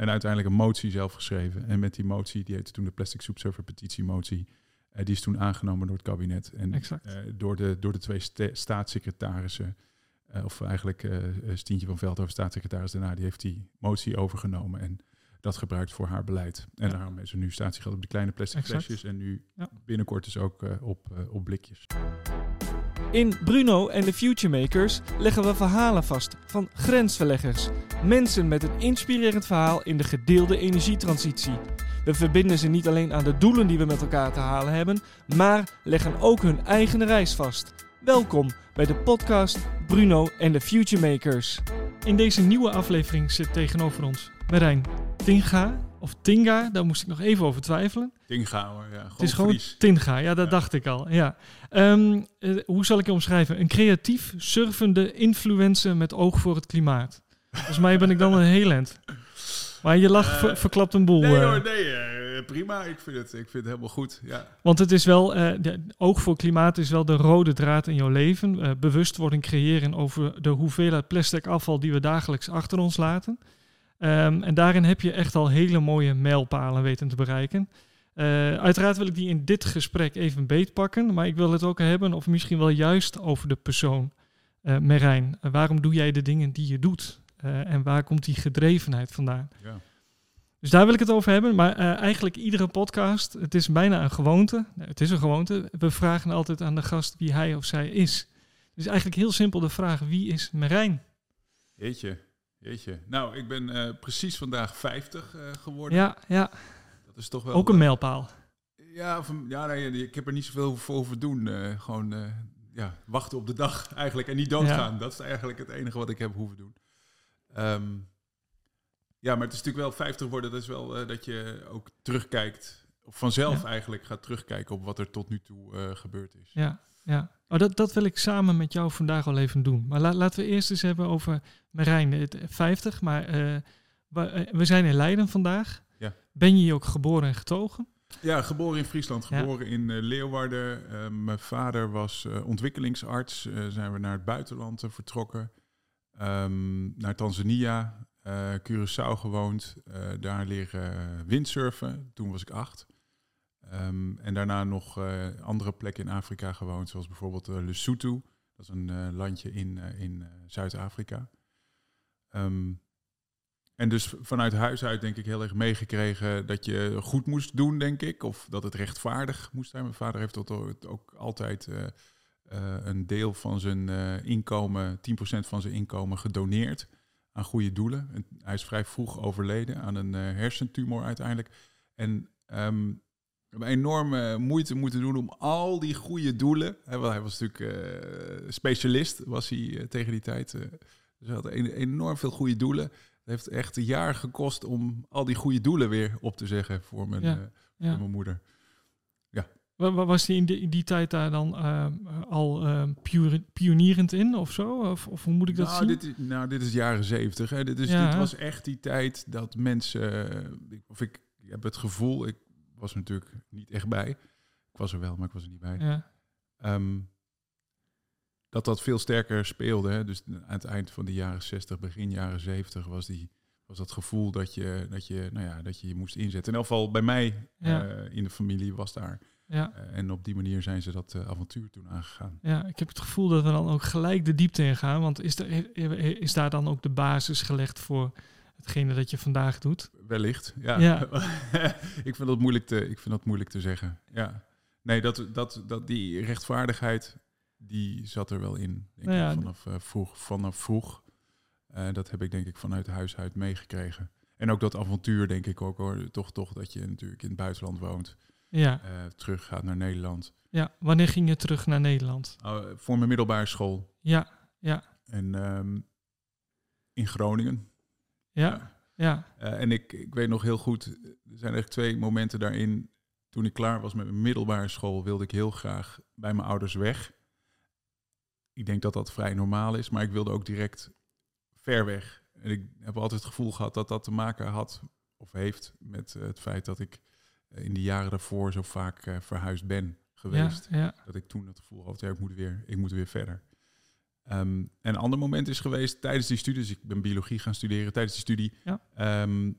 En uiteindelijk een motie zelf geschreven. En met die motie, die heette toen de Plastic Soup Server petitiemotie. Uh, die is toen aangenomen door het kabinet. En uh, door, de, door de twee staatssecretarissen. Uh, of eigenlijk Stientje van Veldhoven, staatssecretaris daarna, die heeft die motie overgenomen. En dat gebruikt voor haar beleid. En ja. daarom is er nu statiegeld op de kleine plastic flesjes. En nu ja. binnenkort dus ook op, op blikjes. In Bruno en de Futuremakers leggen we verhalen vast van grensverleggers. Mensen met een inspirerend verhaal in de gedeelde energietransitie. We verbinden ze niet alleen aan de doelen die we met elkaar te halen hebben, maar leggen ook hun eigen reis vast. Welkom bij de podcast Bruno en de Futuremakers. In deze nieuwe aflevering zit tegenover ons Marijn Tinga, of Tinga, daar moest ik nog even over twijfelen. Tinga hoor, ja. Het is gewoon Tinga, ja, dat ja. dacht ik al. Ja. Um, uh, hoe zal ik je omschrijven? Een creatief, surfende influencer met oog voor het klimaat. Volgens mij ben ik dan een heel end. Maar je lach uh, ver, verklapt een boel. Nee hoor, nee, prima. Ik vind, het, ik vind het helemaal goed, ja. Want het is wel, de, oog voor klimaat is wel de rode draad in jouw leven. bewustwording creëren over de hoeveelheid plastic afval die we dagelijks achter ons laten. Um, en daarin heb je echt al hele mooie mijlpalen weten te bereiken. Uh, uiteraard wil ik die in dit gesprek even beetpakken, maar ik wil het ook hebben, of misschien wel juist over de persoon uh, Merijn. Uh, waarom doe jij de dingen die je doet? en waar komt die gedrevenheid vandaan? Ja. Dus daar wil ik het over hebben, maar eigenlijk iedere podcast, het is bijna een gewoonte. Het is een gewoonte. We vragen altijd aan de gast wie hij of zij is. Dus eigenlijk heel simpel de vraag, wie is Merijn? Jeetje. Jeetje. Nou, ik ben uh, precies vandaag 50 uh, geworden. Ja, ja. Dat is toch wel... Ook een mijlpaal. Ja, van, ja nee, ik heb er niet zoveel voor over doen. Uh, gewoon ja, wachten op de dag eigenlijk en niet doodgaan. Ja. Dat is eigenlijk het enige wat ik heb hoeven doen. Um, ja, maar het is natuurlijk wel 50 worden. Dat is wel dat je ook terugkijkt. Of vanzelf ja. eigenlijk gaat terugkijken op wat er tot nu toe gebeurd is. Ja, ja. Oh, dat, dat wil ik samen met jou vandaag al even doen. Maar la, laten we eerst eens hebben over Marijn, 50. Maar uh, we, we, zijn in Leiden vandaag. Ja. Ben je hier ook geboren en getogen? Ja, geboren in Friesland, geboren ja. in uh, Leeuwarden. Uh, mijn vader was ontwikkelingsarts. zijn we naar het buitenland vertrokken. Um, naar Tanzania, Curaçao gewoond. daar leren windsurfen. Toen was ik acht. Um, en daarna nog uh, andere plekken in Afrika gewoond, zoals bijvoorbeeld uh, Lesotho. Dat is een uh, landje in, in Zuid-Afrika. Um, en dus vanuit huis uit denk ik heel erg meegekregen dat je goed moest doen, denk ik. Of dat het rechtvaardig moest zijn. Mijn vader heeft ook, ook altijd een deel van zijn inkomen, 10% van zijn inkomen, gedoneerd aan goede doelen. En hij is vrij vroeg overleden aan een hersentumor uiteindelijk. En um, we hebben enorme moeite moeten doen om al die goede doelen. Hij was natuurlijk uh, specialist, was hij uh, tegen die tijd. Uh, dus hij had een, enorm veel goede doelen. Het heeft echt een jaar gekost om al die goede doelen weer op te zeggen voor mijn, ja, ja. voor mijn moeder. Ja. Was hij in, in, die tijd daar dan al pionierend in of zo? Of, of hoe moet ik dat nou, zien? Dit is, nou, dit is jaren zeventig. Dit, is, ja. dit was echt die tijd dat mensen... Of ik heb het gevoel... Ik, was er natuurlijk niet echt bij. Ik was er wel, maar ik was er niet bij. Ja. Um, dat dat veel sterker speelde. Hè? Dus aan het eind van de jaren 60, begin jaren 70 was, die, was dat gevoel dat je, dat, je, nou ja, dat je je moest inzetten. In elk geval bij mij ja. uh, in de familie was daar. Ja. Uh, en op die manier zijn ze dat uh, avontuur toen aangegaan. Ja, ik heb het gevoel dat we dan ook gelijk de diepte in gaan. Want is, er, is daar dan ook de basis gelegd voor hetgene dat je vandaag doet? Wellicht, ja. ja. ik, vind dat moeilijk te, ik vind dat moeilijk te zeggen. Ja. Nee, dat, dat, dat die rechtvaardigheid, die zat er wel in. Denk nou ja, ik, vanaf, uh, vroeg, vanaf vroeg. Uh, dat heb ik denk ik vanuit huis uit meegekregen. En ook dat avontuur, denk ik ook hoor. Toch, toch dat je natuurlijk in het buitenland woont. Ja. Uh, terug gaat naar Nederland. Ja, wanneer ging je terug naar Nederland? Oh, voor mijn middelbare school. Ja, ja. En um, in Groningen. Ja, ja. Uh, en ik, ik weet nog heel goed, er zijn echt twee momenten daarin. Toen ik klaar was met mijn middelbare school, wilde ik heel graag bij mijn ouders weg. Ik denk dat dat vrij normaal is, maar ik wilde ook direct ver weg. En ik heb altijd het gevoel gehad dat dat te maken had, of heeft, met uh, het feit dat ik uh, in de jaren daarvoor zo vaak uh, verhuisd ben geweest. Ja, ja. Dat ik toen het gevoel had, ja, ik moet weer, ik moet weer verder. Um, en een ander moment is geweest tijdens die studie, dus ik ben biologie gaan studeren tijdens die studie. Ja. Um,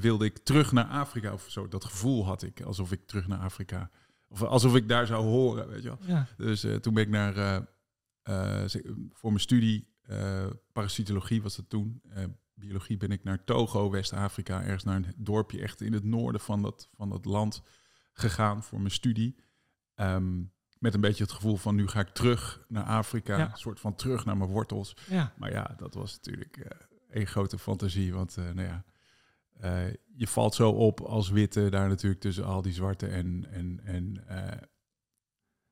wilde ik terug naar Afrika of zo. Dat gevoel had ik, alsof ik terug naar Afrika, of alsof ik daar zou horen, weet je wel. Ja. Dus toen ben ik naar, voor mijn studie, parasitologie was dat toen, biologie, ben ik naar Togo, West-Afrika, ergens naar een dorpje echt in het noorden van dat, van dat land gegaan voor mijn studie. Ehm, met een beetje het gevoel van nu ga ik terug naar Afrika, een soort van terug naar mijn wortels. Ja. Maar ja, dat was natuurlijk uh, een grote fantasie, want uh, nou ja, uh, je valt zo op als witte daar natuurlijk tussen al die zwarte en, en, en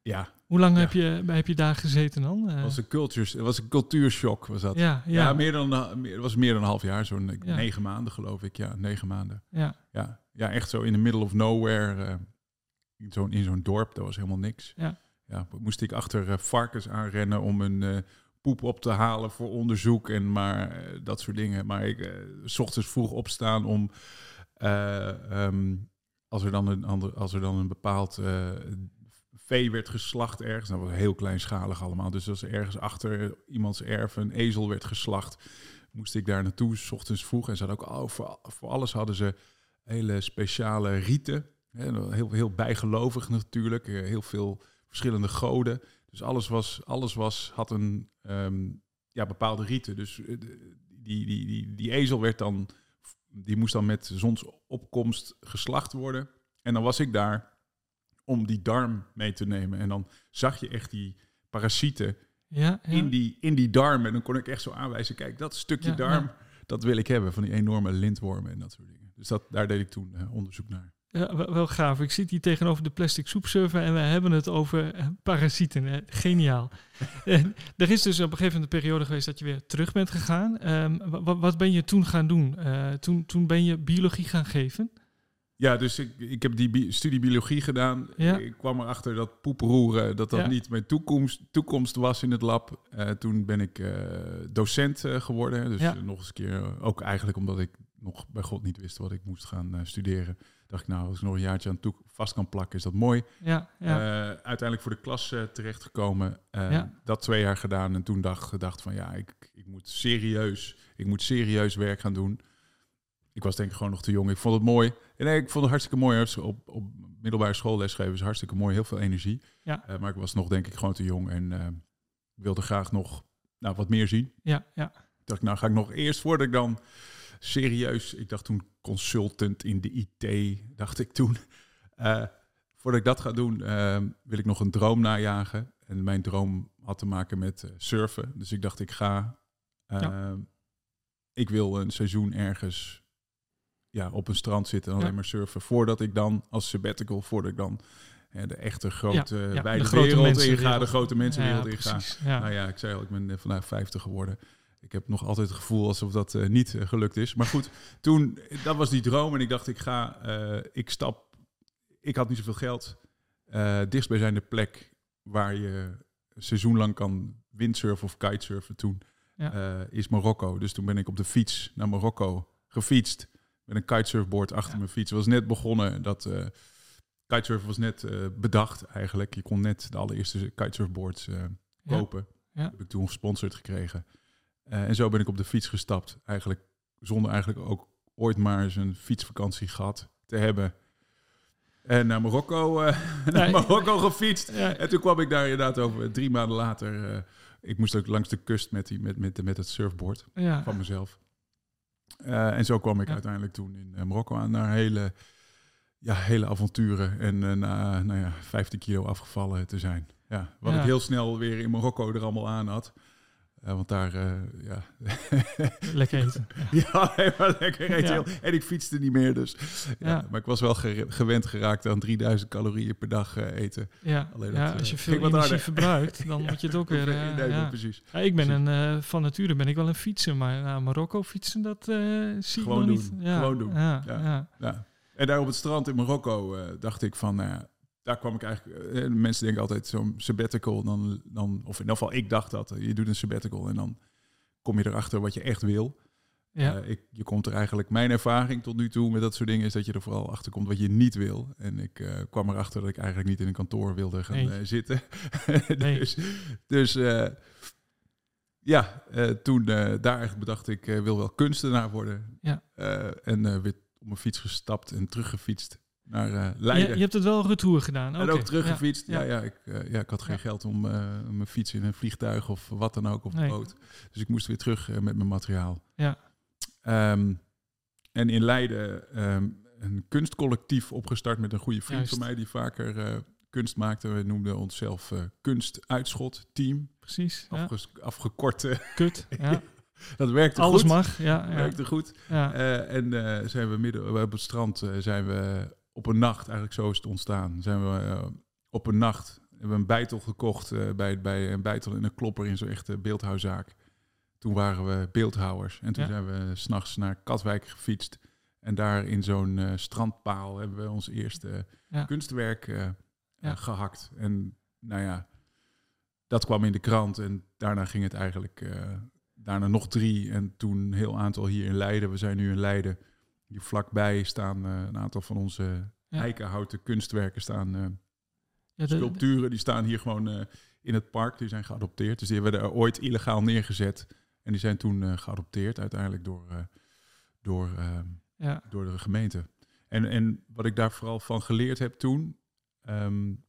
ja. Hoe lang ja. heb, je, heb je daar gezeten dan? Het was een, cultuur, het was een cultuurshock, was dat. Ja, ja. ja meer dan, het was meer dan een half jaar, zo'n negen maanden geloof ik. Ja, negen maanden. Ja. Ja, ja echt zo in the middle of nowhere in zo'n in zo'n dorp, daar was helemaal niks. Ja. Ja, moest ik achter uh, varkens aanrennen om een uh, poep op te halen voor onderzoek en maar uh, dat soort dingen. Maar ik s ochtends vroeg opstaan om um, als er dan een ander, als er dan een bepaald vee werd geslacht ergens, dat was heel kleinschalig allemaal. Dus als er ergens achter iemands erf een ezel werd geslacht, moest ik daar naartoe, s ochtends vroeg. En ze hadden ook oh, voor, voor alles hadden ze hele speciale rieten. Heel, heel bijgelovig natuurlijk, heel veel verschillende goden. Dus alles, was, alles was, had een um, ja, bepaalde riten. Dus die, die, die, die ezel werd dan, die moest dan met zonsopkomst geslacht worden. En dan was ik daar om die darm mee te nemen. En dan zag je echt die parasieten ja, ja. In, die, in die darm. En dan kon ik echt zo aanwijzen, kijk, dat stukje Ja, darm, dat wil ik hebben. Van die enorme lintwormen en dat soort dingen. Dus dat, daar deed ik toen eh, onderzoek naar. Ja, wel, gaaf. Ik zit hier tegenover de plastic soepserver en we hebben het over eh, parasieten. Geniaal. en er is dus op een gegeven moment een periode geweest dat je weer terug bent gegaan. Ehm, wa- wa- wat ben je toen gaan doen? Eh, toen, toen ben je biologie gaan geven. Ja, dus ik, ik heb die bi- studie biologie gedaan. Ja. Ik kwam erachter dat poeproeren, dat dat Ja. niet mijn toekomst, toekomst was in het lab. Eh, toen ben ik docent geworden. Dus nog eens een keer, ook eigenlijk omdat ik nog bij God niet wist wat ik moest gaan studeren. Dacht ik, nou, als ik nog een jaartje aan toe vast kan plakken, is dat mooi. Ja, ja. Eh, uiteindelijk voor de klas eh, terechtgekomen. Eh, Ja. Dat twee jaar gedaan. En toen dacht gedacht van ja, ik, ik moet serieus, ik moet serieus werk gaan doen. Ik was denk ik gewoon nog te jong. Ik vond het mooi. En nee, ik vond het hartstikke mooi. Op, op middelbare school lesgeven is hartstikke mooi. Heel veel energie. Ja. Maar ik was nog denk ik gewoon te jong. En wilde graag nog nou, wat meer zien. ja, ja. Ik dacht, nou ga ik nog eerst voordat ik dan serieus, ik dacht toen consultant in de IT, dacht ik toen. Eh, voordat ik dat ga doen, eh, wil ik nog een droom najagen. En mijn droom had te maken met eh, surfen. Dus ik dacht, ik ga, eh, Ja. ik wil een seizoen ergens ja, op een strand zitten en alleen Ja. maar surfen. Voordat ik dan, als sabbatical, voordat ik dan de echte grote, ja, de wijde wereld inga, de grote mensenwereld ja, inga. Ja. Nou ja, ik zei al, ik ben eh, vandaag 50 geworden. Ik heb nog altijd het gevoel alsof dat eh, niet eh, gelukt is. Maar goed, toen, dat was die droom. En ik dacht, ik ga, eh, ik stap. Ik had niet zoveel geld. Eh dichtstbijzijnde plek waar je een seizoen lang kan windsurfen of kitesurfen toen, Ja. is Marokko. Dus toen ben ik op de fiets naar Marokko gefietst. Met een kitesurfboard achter Ja. mijn fiets. Het was net begonnen. Dat kitesurfen was net bedacht eigenlijk. Je kon net de allereerste kitesurfboards kopen. Ja. Heb ik toen gesponsord gekregen. Eh, en zo ben ik op de fiets gestapt. Eigenlijk zonder eigenlijk ook ooit maar eens een fietsvakantie gehad te hebben. En naar Marokko, eh, naar. Marokko gefietst. Ja. En toen kwam ik daar inderdaad over drie maanden later. eh, ik moest ook langs de kust met, die, met, met, met het surfboard Ja. van mezelf. En zo kwam ik uiteindelijk toen in Marokko aan naar hele, ja, hele avonturen. En na nou ja, 15 kilo afgevallen te zijn. Ja, wat ik heel snel weer in Marokko er allemaal aan had. Eh, want daar, eh, ja. Lekker eten. ja, helemaal lekker eten. Ja. En ik fietste niet meer, dus. Ja, Ja. Maar ik was wel gewend geraakt aan 3000 calorieën per dag eh, eten. Ja, Alleen ja dat, als je veel energie harder. verbruikt, dan moet je het ook weer... nee, ja. precies. Ja, ik ben een, van nature ben ik wel een fietser, maar naar Marokko fietsen, dat zie Gewoon ik nog doen. niet. Ja, Gewoon doen. Ja, Ja. ja. Ja. En daar op het strand in Marokko dacht ik van, nou ja, daar kwam ik eigenlijk... eh, mensen denken altijd zo'n sabbatical, dan, dan, of in ieder geval ik dacht dat. eh, Je doet een sabbatical en dan kom je erachter wat je echt wil. Ja. Eh, ik, je komt er eigenlijk, mijn ervaring tot nu toe met dat soort dingen is dat je er vooral achter komt wat je niet wil. En ik eh, kwam erachter dat ik eigenlijk niet in een kantoor wilde gaan Nee. eh, zitten. Nee. dus dus eh, ja, eh, toen eh, daar eigenlijk bedacht ik eh, wil wel kunstenaar worden. Ja. Eh, en weer op mijn fiets gestapt en teruggefietst naar uh, Leiden. Je, je, hebt het wel retour gedaan. En ook teruggefietst. Ja, ja, ja, ik, uh, ja, ik had geen geld om uh, mijn fiets in een vliegtuig of wat dan ook, of een boot. Dus ik moest weer terug met mijn materiaal. Ja. Um, en in Leiden um, een kunstcollectief opgestart met een goede vriend Juist. van mij die vaker kunst maakte. We noemden onszelf kunstuitschot team. Precies. Afgekort. Kut, ja. Dat werkte Alles goed. mag, ja. ja. Werkte goed. Ja. en zijn we midden op het strand zijn we op een nacht, eigenlijk zo is het ontstaan, zijn we uh, op een nacht hebben we een bijtel gekocht uh, bij, bij een bijtel in een klopper in zo'n echte beeldhouwzaak. Toen waren we beeldhouwers en toen ja. zijn we s'nachts naar Katwijk gefietst. En daar in zo'n uh, strandpaal hebben we ons eerste ja. kunstwerk ja. gehakt. En nou ja, dat kwam in de krant en daarna ging het eigenlijk, daarna nog drie en toen een heel aantal hier in Leiden. We zijn nu in Leiden hier vlakbij staan uh, een aantal van onze ja. eikenhouten kunstwerken staan. Uh, ja, de, sculpturen die staan hier gewoon uh, in het park. Die zijn geadopteerd. Dus die hebben er ooit illegaal neergezet. En die zijn toen geadopteerd uiteindelijk door, door, ja. door de gemeente. En, en wat ik daar vooral van geleerd heb toen, um,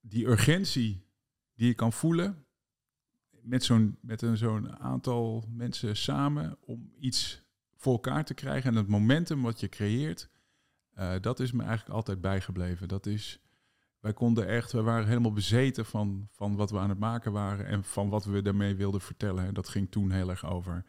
die urgentie die je kan voelen met zo'n met een zo'n aantal mensen samen om iets voor elkaar te krijgen. En het momentum wat je creëert, uh, dat is me eigenlijk altijd bijgebleven. Dat is, wij konden echt, we waren helemaal bezeten van, van wat we aan het maken waren en van wat we daarmee wilden vertellen. En dat ging toen heel erg over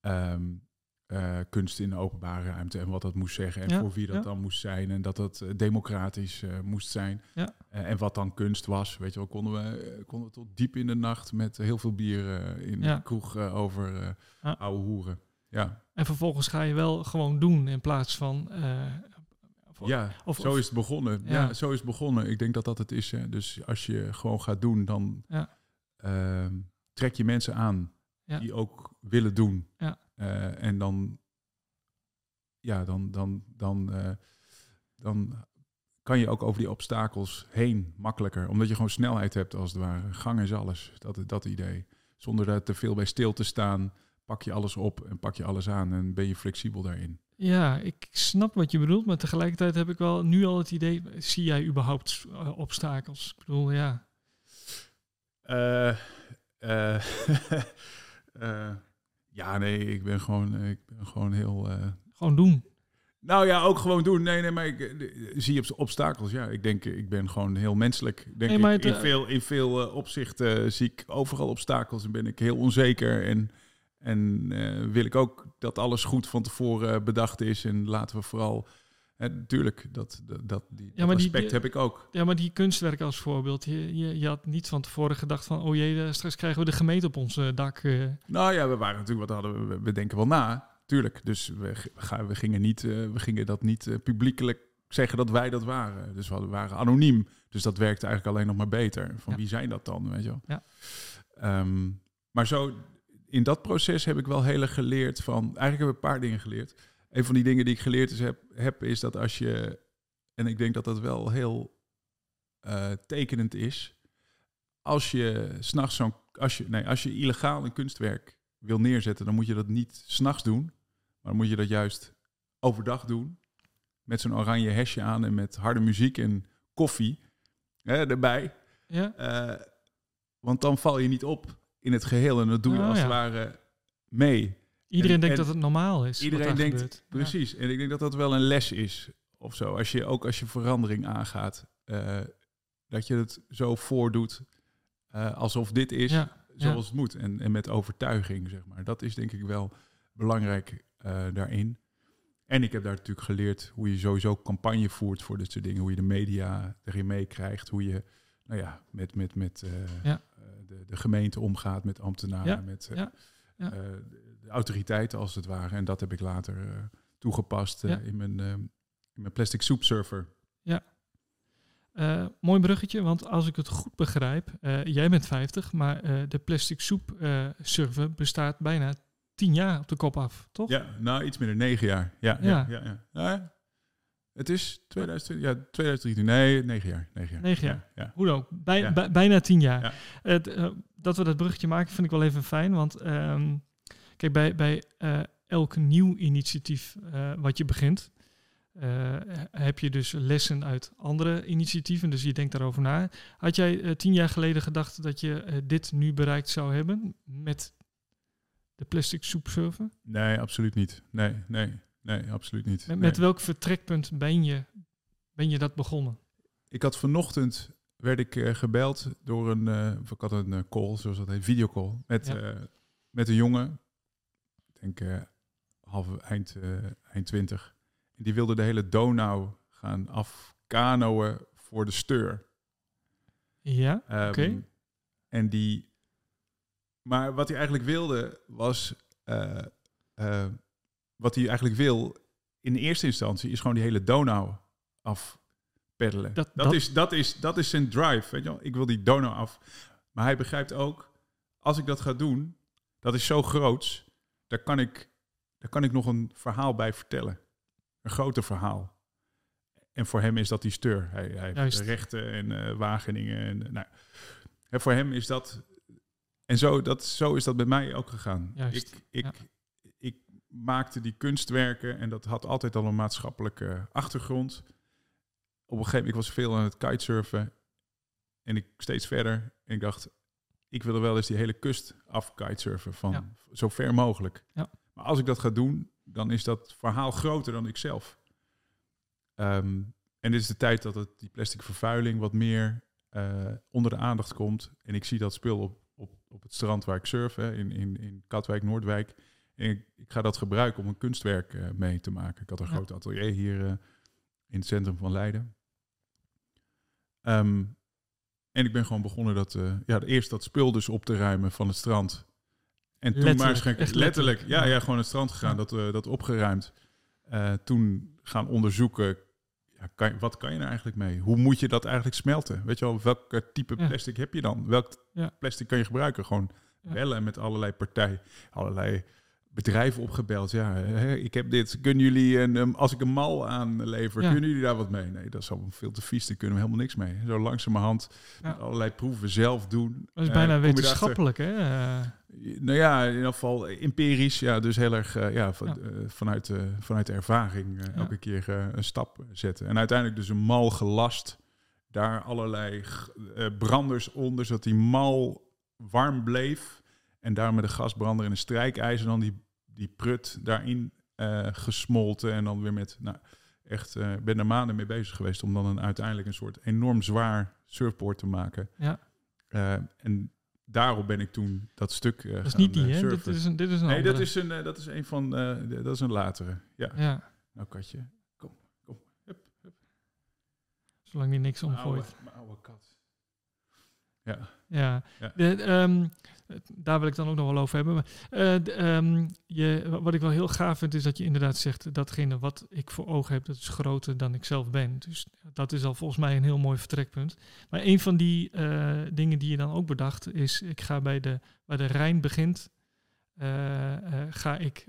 um, uh, kunst in de openbare ruimte en wat dat moest zeggen en Ja, voor wie dat ja. dan moest zijn en dat dat eh, democratisch eh, moest zijn. Ja. Eh, en wat dan kunst was, weet je wel, konden we, eh, konden we tot diep in de nacht met heel veel bier eh, in de kroeg eh, over eh oude hoeren. Ja, En vervolgens ga je wel gewoon doen in plaats van... eh, ja of- zo is het begonnen. Ja. Ja. zo is het begonnen. Ik denk dat dat het is. Hè. Dus als je gewoon gaat doen, dan Ja. ehm, trek je mensen aan Ja. die ook willen doen. Ja. Eh, en dan, ja, dan, dan, dan, eh, dan kan je ook over die obstakels heen makkelijker. Omdat je gewoon snelheid hebt, als het ware. Gang is alles, dat, dat idee. Zonder daar te veel bij stil te staan, pak je alles op en pak je alles aan en ben je flexibel daarin. Ja, ik snap wat je bedoelt, maar tegelijkertijd heb ik wel nu al het idee, zie jij überhaupt eh, obstakels? Ik bedoel, ja. Eh, eh, ja, nee, ik ben gewoon, ik ben gewoon heel. Gewoon doen. Nou ja, ook gewoon doen. Nee, nee, maar ik zie je obstakels. Ja, ik denk, ik ben gewoon heel menselijk. Denk Nee, ik, in veel, in veel opzichten zie ik overal obstakels en ben ik heel onzeker. En, en eh, wil ik ook dat alles goed van tevoren bedacht is. En laten we vooral. Natuurlijk, dat, dat, dat, die, dat maar die- aspect die- heb ik ook. Ja, maar die kunstwerken als voorbeeld, je, je, je had niet van tevoren gedacht van, oh jee, eh, straks krijgen we de gemeente op ons eh, dak. eh. Nou ja, we waren natuurlijk, wat hadden we, we denken wel na, tuurlijk. Dus we, we, gaan- we, gingen, niet, eh, we gingen dat niet eh, publiekelijk zeggen dat wij dat waren. Dus we waren anoniem. Dus dat werkte eigenlijk alleen nog maar beter. Van Ja. wie zijn dat dan, weet je wel? Ja. Ehm, maar zo, in dat proces heb ik wel heel erg geleerd van... Eigenlijk heb ik een paar dingen geleerd. Een van die dingen die ik geleerd is, heb, heb, is dat als je... En ik denk dat dat wel heel eh, tekenend is. Als je s'nachts zo'n... Als je, nee, als je illegaal een kunstwerk wil neerzetten, dan moet je dat niet s'nachts doen. Maar dan moet je dat juist overdag doen. Met zo'n oranje hesje aan en met harde muziek en koffie hè, erbij. Ja? Eh, want dan val je niet op in het geheel en dat doe je Oh, als ja. het ware mee. Iedereen En- denkt en dat het normaal is. Iedereen denkt, gebeurt. Ja. precies. En ik denk dat dat wel een les is of zo. Als je, ook als je verandering aangaat, eh, dat je het zo voordoet eh, alsof dit is Ja, zoals het moet. En, en met overtuiging, zeg maar. Dat is denk ik wel belangrijk eh, daarin. En ik heb daar natuurlijk geleerd hoe je sowieso campagne voert voor dit soort dingen. Hoe je de media erin meekrijgt. Hoe je nou ja, met, met, met Ja. Eh, de, de gemeente omgaat, met ambtenaren, Ja, met eh, ja, ja. eh, de, autoriteiten als het ware. En dat heb ik later toegepast Ja. in, mijn, in mijn plastic soup surfer. Eh, mooi bruggetje, want als ik het goed begrijp, jij bent 50, maar de plastic soep server bestaat bijna 10 jaar op de kop af, toch? Ja, nou iets minder, negen jaar. Ja, ja. Ja. ja, ja. Nou ja, het is 2020, ja, 2013. Nee, negen jaar. Negen jaar. Negen Ja, ja. Hoe dan ook, bij, Ja. bij- bijna 10 jaar. Ja. Het, eh, dat we dat bruggetje maken vind ik wel even fijn, want ehm, kijk, bij, bij eh, elk nieuw initiatief wat je begint, heb je dus lessen uit andere initiatieven. Dus je denkt daarover na. Had jij tien jaar geleden gedacht dat je dit nu bereikt zou hebben met de plastic soepsurfen? Nee, absoluut niet. Nee, nee, nee, absoluut niet. Met, met welk vertrekpunt ben je, ben je dat begonnen? Ik had vanochtend werd ik uh, gebeld door een, uh, ik had een uh, call, zoals dat heet, videocall, met, ja. met een jongen, ik denk half eind, eind 20. En die wilde de hele Donau gaan afkanoën voor de steur. Ja, um, oké. En die, maar wat hij eigenlijk wilde was, wat hij eigenlijk wil in eerste instantie is gewoon die hele Donau af peddelen. Dat, dat, Is, dat, is, dat is zijn drive. Weet je wel? Ik wil die Donau af. Maar hij begrijpt ook, als ik dat ga doen, dat is zo groot, daar kan ik, daar kan ik nog een verhaal bij vertellen. Een groter verhaal. En voor hem is dat die steur. Hij, hij heeft rechten en uh, Wageningen. En, nou, en voor hem is dat... En zo, dat, zo is dat bij mij ook gegaan. Juist. Ik, ik, ik maakte die kunstwerken en dat had altijd al een maatschappelijke achtergrond op een gegeven moment, ik was veel aan het kitesurfen en ik steeds verder. En ik dacht, ik wil er wel eens die hele kust af kitesurfen van zo ver mogelijk. Ja. Maar als ik dat ga doen, dan is dat verhaal groter dan ik zelf. Ehm, en dit is de tijd dat het, die plastic vervuiling wat meer uh, onder de aandacht komt. En ik zie dat spul op, op, op het strand waar ik surf, hè, in, in, in Katwijk, Noordwijk. En ik, ik ga dat gebruiken om een kunstwerk uh, mee te maken. Ik had een ja. groot atelier hier uh, in het centrum van Leiden. Um, en ik ben gewoon begonnen dat, uh, ja, eerst dat spul dus op te ruimen van het strand. En toen letterlijk, maar letterlijk, letterlijk, ja, ja, gewoon het strand gegaan, dat, dat opgeruimd. Toen gaan onderzoeken, ja, kan, wat kan je er eigenlijk mee? Hoe moet je dat eigenlijk smelten? Weet je wel, welk type plastic heb je dan? Welk plastic kan je gebruiken? Gewoon bellen met allerlei partijen, allerlei bedrijven opgebeld. Ja, ik heb dit. Kunnen jullie, een, um, als ik een mal aanlever, ja. kunnen jullie daar wat mee? Nee, dat is allemaal veel te vies. Daar kunnen we helemaal niks mee. Zo langzamerhand ja. allerlei proeven zelf doen. Dat is bijna uh, wetenschappelijk, hè? Nou ja, in ieder geval empirisch. Ja, dus heel erg uh, ja, van, ja. vanuit, vanuit de ervaring elke keer een stap zetten. En uiteindelijk dus een mal gelast. Daar allerlei branders onder, zodat die mal warm bleef. En daar met een gasbrander en een strijkijzer dan die, die prut daarin uh, gesmolten. En dan weer met, nou, echt, uh, ben er maanden mee bezig geweest om dan een, uiteindelijk een soort enorm zwaar surfboard te maken. Ja. Uh, en daarop ben ik toen dat stuk Dat is niet die, hè? Dit is een, dit is een Nee, dat is een, dat is een van, dat is een latere. Ja. ja. Nou, katje, kom, kom. Hup, hup. Zolang die niks omgooit. Mijn oude kat. Ja. Ja. ja. De, um, daar wil ik dan ook nog wel over hebben. Maar, uh, um, je, wat ik wel heel gaaf vind, is dat je inderdaad zegt... datgene wat ik voor ogen heb, dat is groter dan ik zelf ben. Dus dat is al volgens mij een heel mooi vertrekpunt. Maar een van die uh, dingen die je dan ook bedacht is... ik ga bij de, waar de Rijn begint, uh, ga ik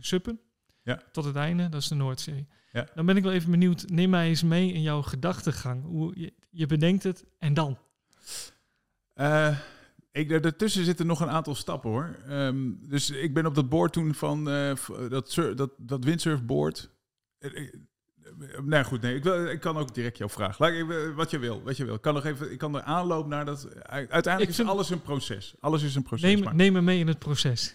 suppen. Ja. Tot het einde, dat is de Noordzee. Ja. Dan ben ik wel even benieuwd, neem mij eens mee in jouw gedachtegang. Hoe, je, je bedenkt het en dan? Ik, daartussen zitten nog een aantal stappen hoor. Um, dus ik ben op dat board toen van uh, dat, dat, dat windsurfboard. Uh, nou goed, nee, ik, wil, ik kan ook direct jouw vraag. Laat ik, wat je wil, wat je wil. Ik kan nog even, ik kan er aanloop naar dat. Uiteindelijk is alles een proces. Alles is een proces. Neem, neem me mee in het proces.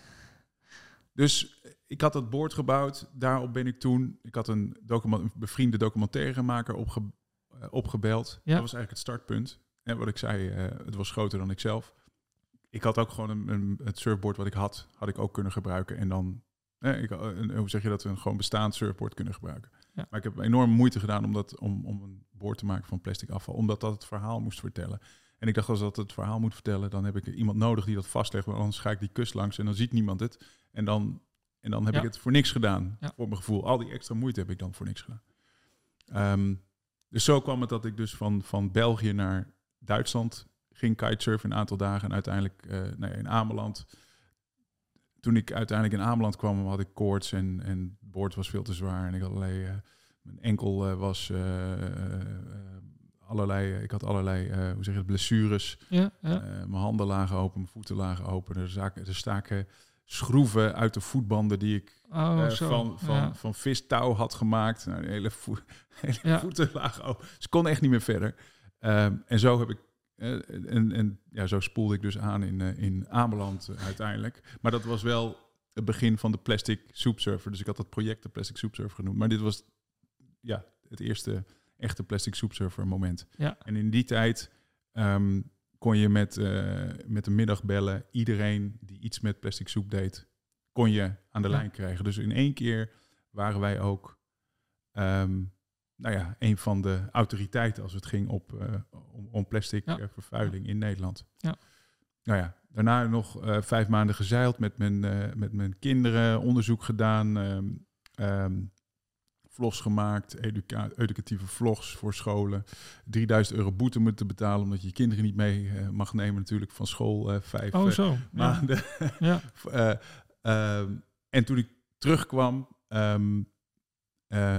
Dus ik had dat board gebouwd. Daarop ben ik toen. Ik had een, document, een bevriende documentairemaker opge, opgebeld. Ja. Dat was eigenlijk het startpunt. En wat ik zei, uh, het was groter dan ik zelf. Ik had ook gewoon een, een, het surfboard wat ik had, had ik ook kunnen gebruiken. En dan, eh, ik, een, hoe zeg je dat, een gewoon bestaand surfboard kunnen gebruiken. Ja. Maar ik heb enorm moeite gedaan om, dat, om, om een boord te maken van plastic afval. Omdat dat het verhaal moest vertellen. En ik dacht, als dat het verhaal moet vertellen, dan heb ik iemand nodig die dat vastlegt. Want anders ga ik die kust langs en dan ziet niemand het. En dan, en dan heb Ja. ik het voor niks gedaan, Ja. voor mijn gevoel. Al die extra moeite heb ik dan voor niks gedaan. Ehm, dus zo kwam het dat ik dus van, van België naar Duitsland ging kitesurfen een aantal dagen. En uiteindelijk eh, nee, in Ameland. Toen ik uiteindelijk in Ameland kwam, had ik koorts en, en het boord was veel te zwaar. En ik had allerlei, eh, mijn enkel eh, was allerlei, ik had allerlei, eh, hoe zeg je het, blessures. Ja, ja. Mijn handen lagen open, mijn voeten lagen open. Er, zaken, er staken schroeven uit de voetbanden die ik Oh, zo. van, van, ja. van vistouw had gemaakt. Nou, de hele, vo hele voeten lagen open. Ze kon echt niet meer verder. Ehm, en zo heb ik. Eh, en, en ja, zo spoelde ik dus aan in, eh, in Ameland uiteindelijk. Maar dat was wel het begin van de plastic soup surfer. Dus ik had dat project de plastic soup surfer genoemd. Maar dit was ja, het eerste echte plastic soup surfer moment. Ja. En in die tijd ehm, kon je met, eh, met de middag bellen. Iedereen die iets met plastic soep deed, kon je aan de Ja. lijn krijgen. Dus in één keer waren wij ook ehm, nou ja, een van de autoriteiten als het ging op, eh, om, om plastic Ja. eh, vervuiling in Nederland. Ja. Nou ja, daarna nog eh, vijf maanden gezeild met mijn, met mijn kinderen, onderzoek gedaan, ehm, vlogs gemaakt, educa- educatieve vlogs voor scholen. 3000 euro boete moeten betalen omdat je je kinderen niet mee mag nemen natuurlijk van school. vijf Oh, zo. Ja. maanden. Ja. Eh, ehm, en toen ik terugkwam,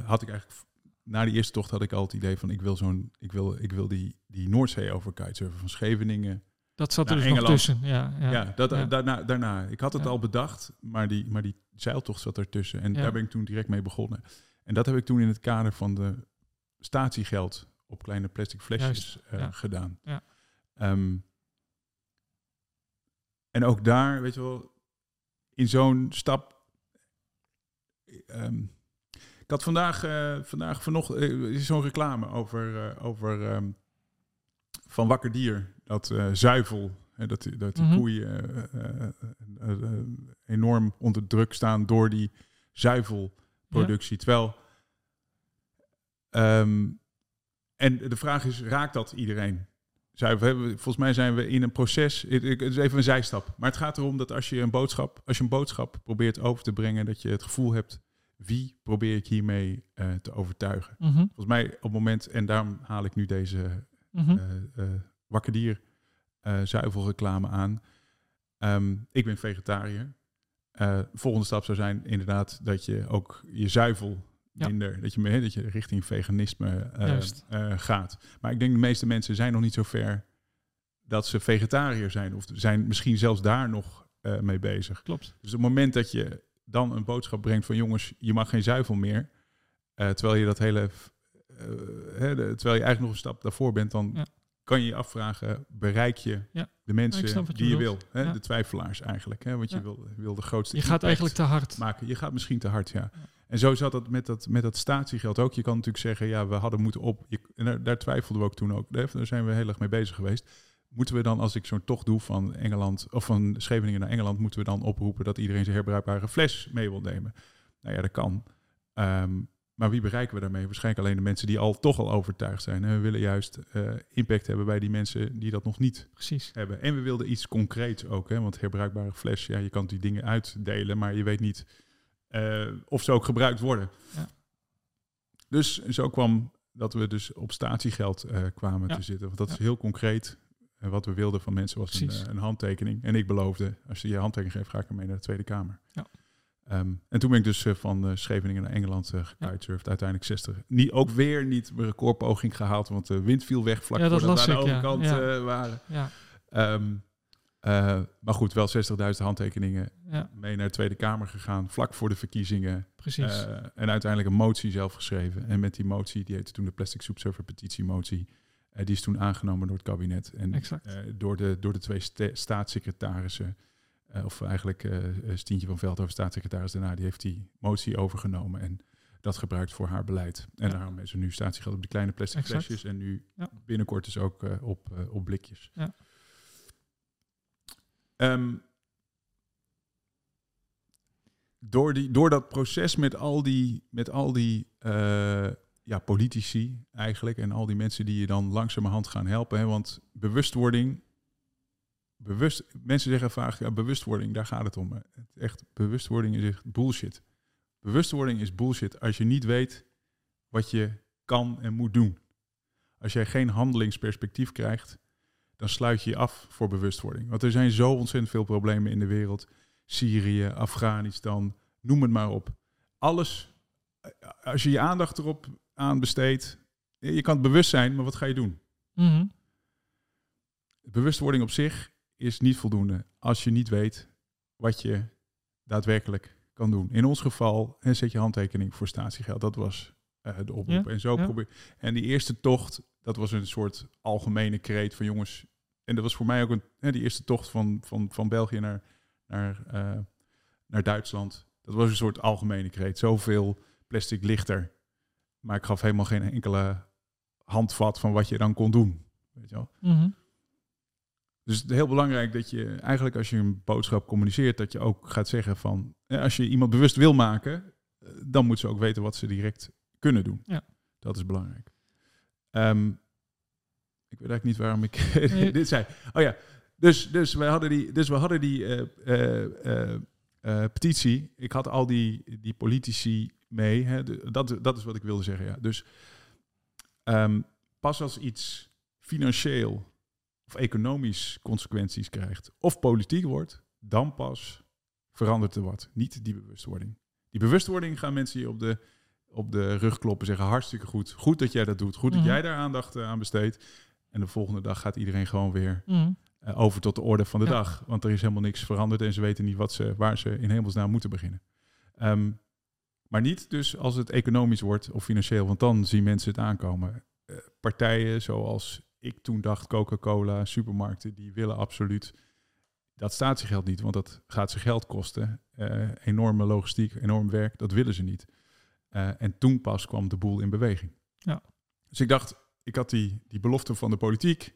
had ik eigenlijk na die eerste tocht had ik al het idee van ik wil zo'n ik wil ik wil die die Noordzee over kitesurfen van Scheveningen. Dat zat er dus nog Engeland. tussen. Ja, ja. Ja, dat ja. daarna daarna. Ik had het al bedacht, maar die maar die zeiltocht zat ertussen en daar ben ik toen direct mee begonnen. En dat heb ik toen in het kader van de statiegeld op kleine plastic flesjes eh, gedaan. Ja. Ehm, en ook daar, weet je wel, in zo'n stap. ehm, ik had vandaag, eh, vandaag vanochtend is zo'n reclame over, eh, over ehm, van Wakker Dier, dat zuivel, hè, dat, die- dat die Mhm. koeien enorm onder druk staan door die zuivelproductie. Terwijl, ehm, en de vraag is, raakt dat iedereen? Volgens mij zijn we in een proces, het het is even een zijstap, maar het gaat erom dat als je een boodschap, als je een boodschap probeert over te brengen, dat je het gevoel hebt, wie probeer ik hiermee eh, te overtuigen? Mhm, Volgens mij op het moment, en daarom haal ik nu deze wakker dier eh, zuivelreclame aan. Ehm, ik ben vegetariër. Volgende stap zou zijn inderdaad dat je ook je zuivel Ja. minder, dat je, dat je richting veganisme gaat. Maar ik denk de meeste mensen zijn nog niet zo ver dat ze vegetariër zijn of zijn misschien zelfs daar nog mee bezig. Klopt. Dus op het moment dat je dan een boodschap brengt van jongens, je mag geen zuivel meer, eh, terwijl je dat hele, eh, hè, de- terwijl je eigenlijk nog een stap daarvoor bent, dan Ja. kan je je afvragen, bereik je de mensen je die je wil, hè, de twijfelaars eigenlijk, hè, want je wil, wil de grootste Je gaat eigenlijk te hard. maken. Je gaat misschien te hard, ja. En zo zat dat met dat, met dat statiegeld ook. Je kan natuurlijk zeggen, ja, we hadden moeten op. Je, en daar, daar twijfelden we ook toen ook. Daar zijn we heel erg mee bezig geweest. Moeten we dan, als ik zo'n tocht doe van Engeland of van Scheveningen naar Engeland, moeten we dan oproepen dat iedereen zijn herbruikbare fles mee wil nemen? Nou ja, dat kan. Ehm, maar wie bereiken we daarmee? Waarschijnlijk alleen de mensen die al toch al overtuigd zijn. En we willen juist eh, impact hebben bij die mensen die dat nog niet Precies. hebben. En we wilden iets concreets ook, hè? want herbruikbare fles, ja, je kan die dingen uitdelen, maar je weet niet eh, of ze ook gebruikt worden. Ja. Dus zo kwam dat we dus op statiegeld eh, kwamen Ja. te zitten. Want dat Ja. is heel concreet. En wat we wilden van mensen was een, eh, een handtekening. En ik beloofde, als je je handtekening geeft, ga ik ermee naar de Tweede Kamer. Ja. Ehm, en toen ben ik dus eh, van eh, Scheveningen naar Engeland uh, gekitesurfd. Uiteindelijk 60. Niet, ook weer niet mijn recordpoging gehaald, want de wind viel weg vlak Ja, dat voordat we aan de ik, ja. overkant Ja. waren. Ja. Eh, maar goed, wel 60.000 handtekeningen mee naar de Tweede Kamer gegaan, vlak voor de verkiezingen. precies. En uiteindelijk een motie zelf geschreven. En met die motie, die heette toen de Plastic Soup Server petitiemotie, eh die is toen aangenomen door het kabinet. En Exact. eh, door, de, door de twee sta- staatssecretarissen, eh, of eigenlijk Stientje van Veldhoven, staatssecretaris daarna, die heeft die motie overgenomen en dat gebruikt voor haar beleid. En Ja. daarom is er nu statiegeld op die kleine plastic Exact. flesjes en nu Ja. binnenkort dus ook op, op blikjes. Ja. Ehm, door, die, door dat proces met al die, met al die ja, politici eigenlijk en al die mensen die je dan langzamerhand gaan helpen. Hè, want bewustwording, bewust, mensen zeggen vaak, ja, bewustwording, daar gaat het om. Echt, bewustwording is echt bullshit. Bewustwording is bullshit als je niet weet wat je kan en moet doen. Als jij geen handelingsperspectief krijgt, dan sluit je je af voor bewustwording. Want er zijn zo ontzettend veel problemen in de wereld. Syrië, Afghanistan, noem het maar op. Alles, eh, als je je aandacht erop aan besteedt, je kan het bewust zijn, maar wat ga je doen? Mhm. Bewustwording op zich is niet voldoende als je niet weet wat je daadwerkelijk kan doen. In ons geval en zet je handtekening voor statiegeld. Dat was uh, de oproep. Ja, en zo ja. probeer. En die eerste tocht, dat was een soort algemene kreet van jongens. En dat was voor mij ook een, hè, die eerste tocht van, van, van België naar, naar, eh, naar Duitsland. Dat was een soort algemene kreet. Zoveel plastic lichter. Maar ik gaf helemaal geen enkele handvat van wat je dan kon doen. Weet je wel? Mhm. Dus het is heel belangrijk dat je eigenlijk als je een boodschap communiceert, dat je ook gaat zeggen van, eh, als je iemand bewust wil maken, eh, dan moet ze ook weten wat ze direct kunnen doen. Ja. Dat is belangrijk. Ehm, ik weet eigenlijk niet waarom ik Nee. dit zei. Oh ja, dus, dus, wij hadden die, dus we hadden die eh, petitie. Ik had al die, die politici mee. Hè. Dat, dat is wat ik wilde zeggen. Ja. Dus ehm, pas als iets financieel of economisch consequenties krijgt, of politiek wordt, dan pas verandert er wat. Niet die bewustwording. Die bewustwording gaan mensen je op de, op de rug kloppen, zeggen hartstikke goed. Goed dat jij dat doet. Goed Mhm. dat jij daar aandacht eh, aan besteedt. En de volgende dag gaat iedereen gewoon weer Mhm. eh, over tot de orde van de Ja. dag. Want er is helemaal niks veranderd en ze weten niet wat ze, waar ze in hemelsnaam moeten beginnen. Ehm, maar niet dus als het economisch wordt of financieel, want dan zien mensen het aankomen. Eh, partijen zoals ik toen dacht, Coca-Cola, supermarkten, die willen absoluut dat statiegeld niet, want dat gaat ze geld kosten. Eh, enorme logistiek, enorm werk, dat willen ze niet. Eh, en toen pas kwam de boel in beweging. Ja. Dus ik dacht, ik had die, die belofte van de politiek.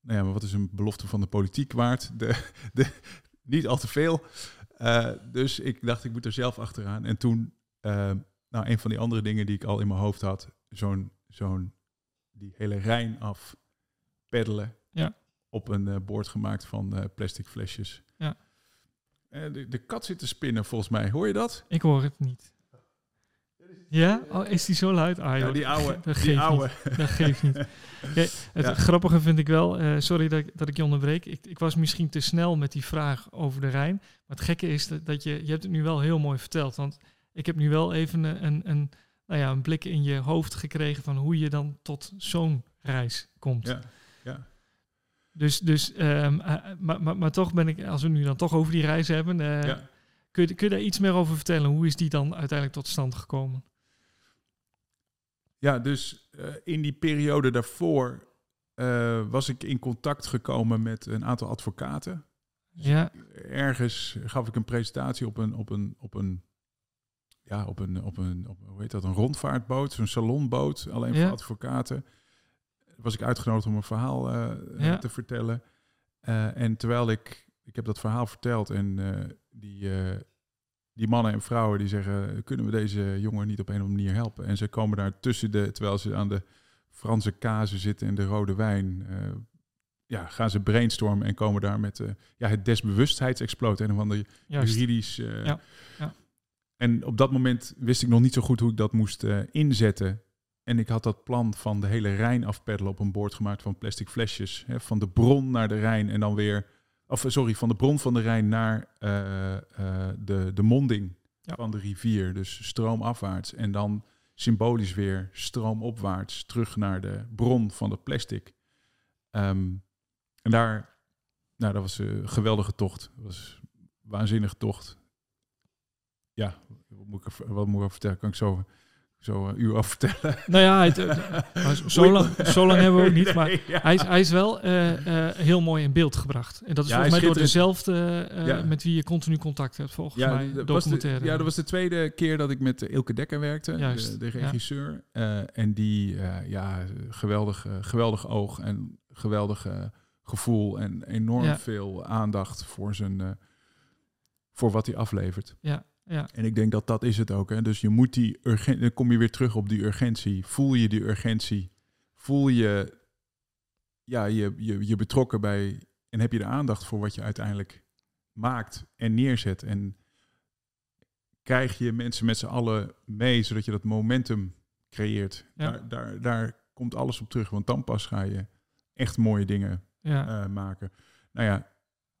Nou ja, maar wat is een belofte van de politiek waard? De, de, niet al te veel. Dus ik dacht, ik moet er zelf achteraan. En toen, nou, een van die andere dingen die ik al in mijn hoofd had, zo'n, zo'n, die hele Rijn af peddelen. Ja. Op een eh, boord gemaakt van eh, plastic flesjes. Ja. Eh, de, de kat zit te spinnen, volgens mij. Hoor je dat? Ik hoor het niet. Ja? Oh, is die zo luid? Ah, Ja, die oude. Dat Die geeft oude. niet. Dat geeft niet. Kijk, het Ja. grappige vind ik wel, sorry dat, ik- dat ik je onderbreek. Ik, ik was misschien te snel met die vraag over de Rijn. Maar het gekke is dat, dat je, je hebt het nu wel heel mooi verteld. Want ik heb nu wel even een, een, een, nou ja, een blik in je hoofd gekregen van hoe je dan tot zo'n reis komt. Ja, ja. Dus, dus ehm, eh, maar, maar, maar toch ben ik, als we nu dan toch over die reis hebben, eh, ja. kun, je, kun je daar iets meer over vertellen? Hoe is die dan uiteindelijk tot stand gekomen? Ja, dus eh, in die periode daarvoor eh, was ik in contact gekomen met een aantal advocaten. Ja, Ergens gaf ik een presentatie op een, op een, op een, ja, op een, op een, op, hoe heet dat, een rondvaartboot, zo'n salonboot, alleen Ja. voor advocaten. Was ik uitgenodigd om een verhaal eh, Ja. te vertellen. Eh, en terwijl ik, ik heb dat verhaal verteld en eh, die, eh, die mannen en vrouwen die zeggen, kunnen we deze jongen niet op een of andere manier helpen? En ze komen daar tussen de, terwijl ze aan de Franse kazen zitten en de rode wijn, eh, ja, gaan ze brainstormen en komen daar met eh, ja, het desbewustheidsexploot. En van de juridisch. eh, Ja, ja. En op dat moment wist ik nog niet zo goed hoe ik dat moest eh, inzetten. En ik had dat plan van de hele Rijn afpeddelen op een boord gemaakt van plastic flesjes. Hè, van de bron naar de Rijn en dan weer. Of eh, sorry, van de bron van de Rijn naar eh, de, de monding Ja. van de rivier. Dus stroomafwaarts. En dan symbolisch weer stroomopwaarts terug naar de bron van het plastic. Ehm, en daar, nou, dat was een geweldige tocht. Dat was een waanzinnige tocht. Ja, wat moet ik, wat moet ik vertellen? Kan ik zo, zo uur over vertellen? Nou ja, het, zo, lang, zo lang hebben we ook niet, maar Nee, ja. hij is, hij is wel eh, eh, heel mooi in beeld gebracht. En dat is Ja, volgens mij door dezelfde eh, Ja. met wie je continu contact hebt, volgens mij, was de, documentaire. ja, dat was de tweede keer dat ik met Ilke Dekker werkte, Juist, de, de regisseur. En die, ja, geweldig, geweldig oog en geweldig gevoel en enorm veel aandacht voor, zijn, voor wat hij aflevert. ja, ja, En ik denk dat dat is het ook. Hè? Dus je moet die urgentie, dan kom je weer terug op die urgentie. Voel je die urgentie? Voel je, ja, je, je, je betrokken bij en heb je de aandacht voor wat je uiteindelijk maakt en neerzet? En krijg je mensen met z'n allen mee, zodat je dat momentum creëert? Ja. Daar, daar, daar komt alles op terug, want dan pas ga je echt mooie dingen ja, eh, maken. Nou ja,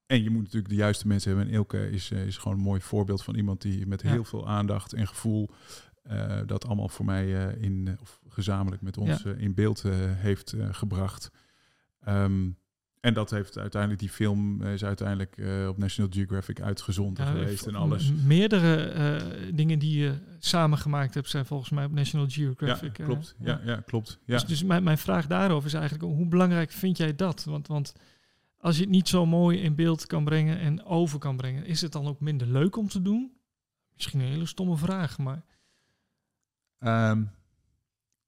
en je moet natuurlijk de juiste mensen hebben. En Ilke is, eh, is gewoon een mooi voorbeeld van iemand die met Ja. heel veel aandacht en gevoel eh, dat allemaal voor mij eh, in, of gezamenlijk met ons in beeld heeft gebracht. Ehm, en dat heeft uiteindelijk, die film is uiteindelijk op National Geographic uitgezonden geweest en alles. Meerdere dingen die je samen gemaakt hebt zijn volgens mij op National Geographic. Ja, klopt. ja. ja, klopt. Ja. Dus, dus mijn, mijn vraag daarover is eigenlijk, hoe belangrijk vind jij dat? Want, want als je het niet zo mooi in beeld kan brengen en over kan brengen, is het dan ook minder leuk om te doen? Misschien een hele stomme vraag, maar. Ehm,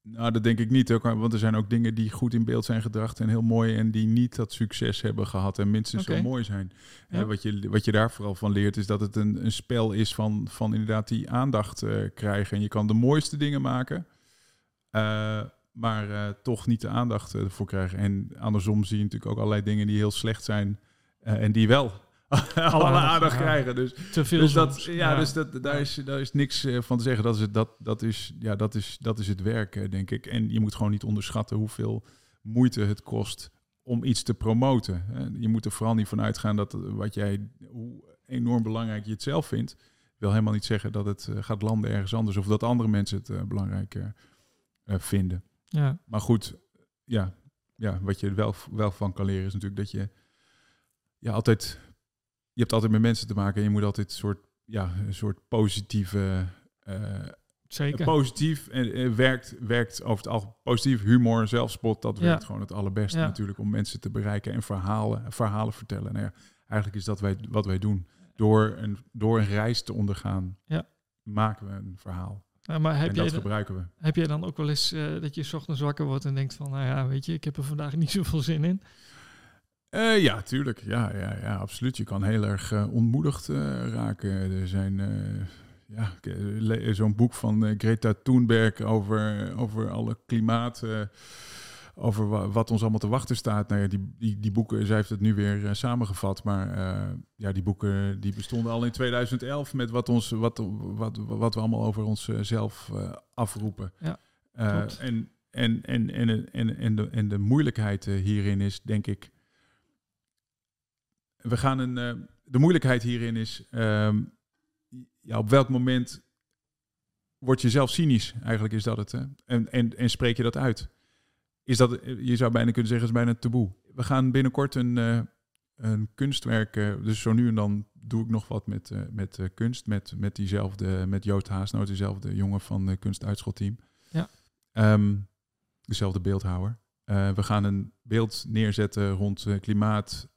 nou, dat denk ik niet ook, want er zijn ook dingen die goed in beeld zijn gedacht en heel mooi en die niet dat succes hebben gehad en minstens zo mooi zijn. Ja. wat, je, wat je daar vooral van leert is dat het een, een spel is van, van inderdaad die aandacht uh, krijgen. En je kan de mooiste dingen maken. Uh, maar uh, toch niet de aandacht uh, ervoor krijgen. En andersom zie je natuurlijk ook allerlei dingen die heel slecht zijn uh, en die wel alle aandacht krijgen. Dus, te veel dus dat, ja, ja, dus dat, daar, is, daar is niks van te zeggen. Dat is, het, dat, dat, is, ja, dat, is, dat is het werk, denk ik. En je moet gewoon niet onderschatten hoeveel moeite het kost om iets te promoten. Je moet er vooral niet van uitgaan dat wat jij, hoe enorm belangrijk je het zelf vindt, wil helemaal niet zeggen dat het gaat landen ergens anders of dat andere mensen het belangrijk vinden. Ja. Maar goed, ja, ja, wat je er wel, wel van kan leren is natuurlijk dat je ja, altijd, je hebt altijd met mensen te maken en je moet altijd een soort, ja, een soort positieve, uh, Zeker. positief en werkt, werkt over het algemeen positief humor, zelfspot, dat werkt gewoon het allerbeste natuurlijk om mensen te bereiken en verhalen, verhalen vertellen. Nou ja, eigenlijk is dat wij, wat wij doen. Door een, door een reis te ondergaan, ja. maken we een verhaal. Nou, maar heb en jij dat gebruiken we. Heb jij dan ook wel eens uh, dat je s ochtends wakker wordt en denkt van, nou ja, weet je, ik heb er vandaag niet zoveel zin in? Uh, ja, tuurlijk. Ja, ja, ja, absoluut. Je kan heel erg uh, ontmoedigd raken. Er zijn ja, zo'n boek van Greta Thunberg over, over alle klimaat over wat ons allemaal te wachten staat. Nou ja, die, die, die boeken, zij heeft het nu weer uh, samengevat. Maar uh, ja, die boeken die bestonden al in 2011 met wat, ons, wat, wat, wat we allemaal over onszelf uh, afroepen. Ja, en, en, en, en, en, en, de, en de moeilijkheid hierin is, denk ik. We gaan een. de moeilijkheid hierin is. Um, ja, op welk moment word je zelf cynisch? Eigenlijk is dat het. Hè? En, en, en spreek je dat uit? Is dat, je zou bijna kunnen zeggen, is bijna taboe. We gaan binnenkort een, uh, een kunstwerk, uh, dus zo nu en dan doe ik nog wat met, uh, met kunst, met, met diezelfde, met Joost Haasnoot, dezelfde jongen van het kunstuitschotteam. Ja. Um, dezelfde beeldhouwer. we gaan een beeld neerzetten rond klimaat,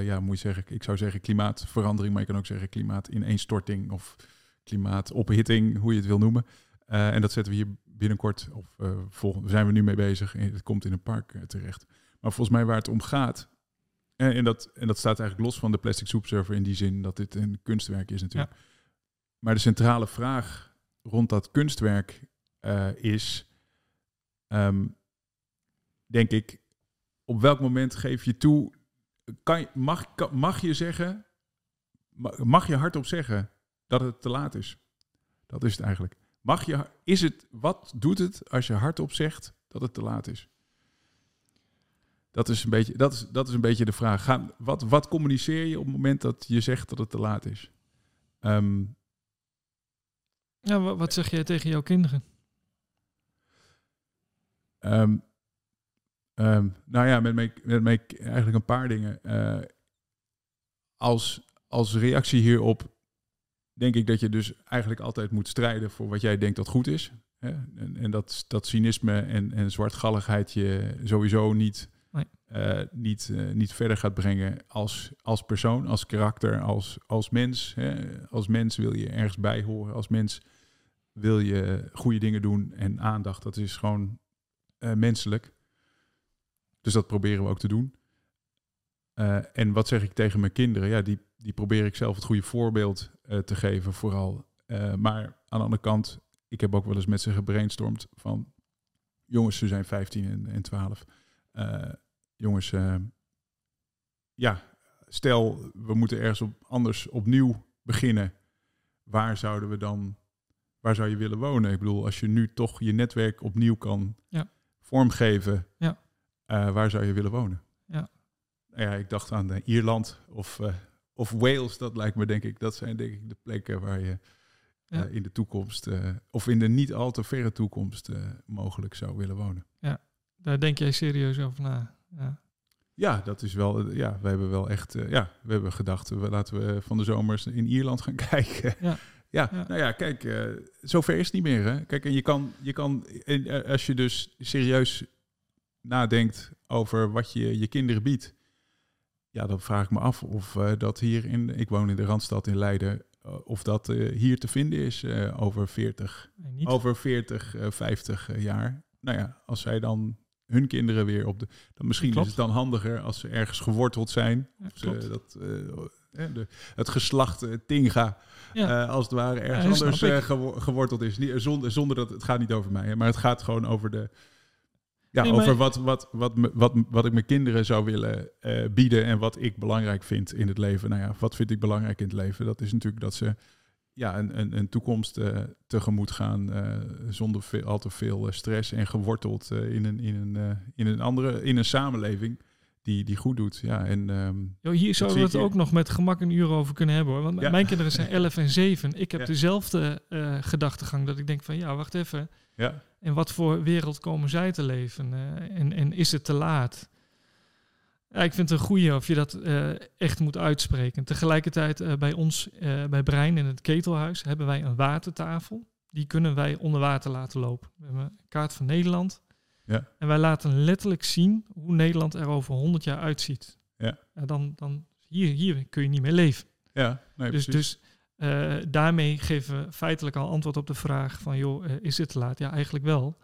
ja, moet je zeggen, ik zou zeggen klimaatverandering, maar je kan ook zeggen klimaatineenstorting of klimaatophitting, hoe je het wil noemen. en dat zetten we hier binnenkort, of uh, volgende, zijn we nu mee bezig. En het komt in een park uh, terecht. Maar volgens mij waar het om gaat. En, en, dat, en dat staat eigenlijk los van de plastic soepserver in die zin dat dit een kunstwerk is natuurlijk. Ja. Maar de centrale vraag rond dat kunstwerk uh, is, um, denk ik, op welk moment geef je toe, kan je, mag, kan, mag je zeggen, mag je hardop zeggen dat het te laat is? Dat is het eigenlijk. Mag je, is het, wat doet het als je hardop zegt dat het te laat is? Dat is een beetje, dat is, dat is een beetje de vraag. Gaan, wat, wat communiceer je op het moment dat je zegt dat het te laat is? Um, ja, wat zeg jij tegen jouw kinderen? Um, um, nou ja, met met eigenlijk een paar dingen. Uh, als, als reactie hierop denk ik dat je dus eigenlijk altijd moet strijden voor wat jij denkt dat goed is. Hè? En, en dat, dat cynisme en, en zwartgalligheid je sowieso niet, nee. uh, niet, uh, niet verder gaat brengen als, als persoon, als karakter, als, als mens. Hè? Als mens wil je ergens bij horen. Als mens wil je goede dingen doen en aandacht. Dat is gewoon uh, menselijk. Dus dat proberen we ook te doen. en wat zeg ik tegen mijn kinderen? Ja, die, die probeer ik zelf het goede voorbeeld uh, te geven, vooral. Uh, maar aan de andere kant, ik heb ook wel eens met ze gebrainstormd van... Jongens, ze zijn 15 en, en 12. Uh, eh, jongens, ja, stel we moeten ergens op, anders opnieuw beginnen. Waar zouden we dan, waar zou je willen wonen? Ik bedoel, als je nu toch je netwerk opnieuw kan ja. vormgeven, ja. waar zou je willen wonen? Ja. Ja, ik dacht aan Ierland of of Wales, dat lijkt me denk ik, dat zijn denk ik de plekken waar je ja. uh, in de toekomst, uh, of in de niet al te verre toekomst, uh, mogelijk zou willen wonen. Ja, daar denk jij serieus over na. Ja. Ja, dat is wel. Ja, we hebben wel echt. ja, we hebben gedacht, we, laten we van de zomers in Ierland gaan kijken. Ja. Ja, nou ja, kijk, uh, zover is het niet meer. Hè? Kijk, en je kan, je kan, als je dus serieus nadenkt over wat je je kinderen biedt, ja, dan vraag ik me af of dat hier in, ik woon in de Randstad in Leiden, eh, of dat eh, hier te vinden is eh, over 40, over 40, 50 jaar. Nou ja, als zij dan hun kinderen weer op de. Dan misschien is het dan handiger als ze ergens geworteld zijn. ze, dat, de, het geslacht Tinga, als het ware, ergens anders geworteld is. Niet, zonder, zonder dat het gaat niet over mij, maar het gaat gewoon over de, ja, over wat, wat, wat, wat, wat ik mijn kinderen zou willen uh, bieden en wat ik belangrijk vind in het leven. Nou ja, wat vind ik belangrijk in het leven? Dat is natuurlijk dat ze ja, een, een, een toekomst uh, tegemoet gaan uh, zonder veel, al te veel stress en geworteld in, een, in, een, in een andere, in een samenleving die, die goed doet. Ja, en, um, jo, hier zouden we het ook nog met gemak een uur over kunnen hebben hoor. Want mijn kinderen zijn 11 en 7. Ik heb dezelfde gedachtegang dat ik denk van ja, wacht even. Ja in wat voor wereld komen zij te leven? Uh, en, en is het te laat? Ja, ik vind het een goede of je dat uh, echt moet uitspreken. Tegelijkertijd uh, bij ons, bij Brein in het ketelhuis, hebben wij een watertafel. Die kunnen wij onder water laten lopen. We hebben een kaart van Nederland. Ja. En wij laten letterlijk zien hoe Nederland er over 100 jaar uitziet. Ja. dan, dan hier, hier kun je niet meer leven. Ja, nee, dus, dus uh, daarmee geven we feitelijk al antwoord op de vraag van, joh, uh, is het te laat? Ja, eigenlijk wel.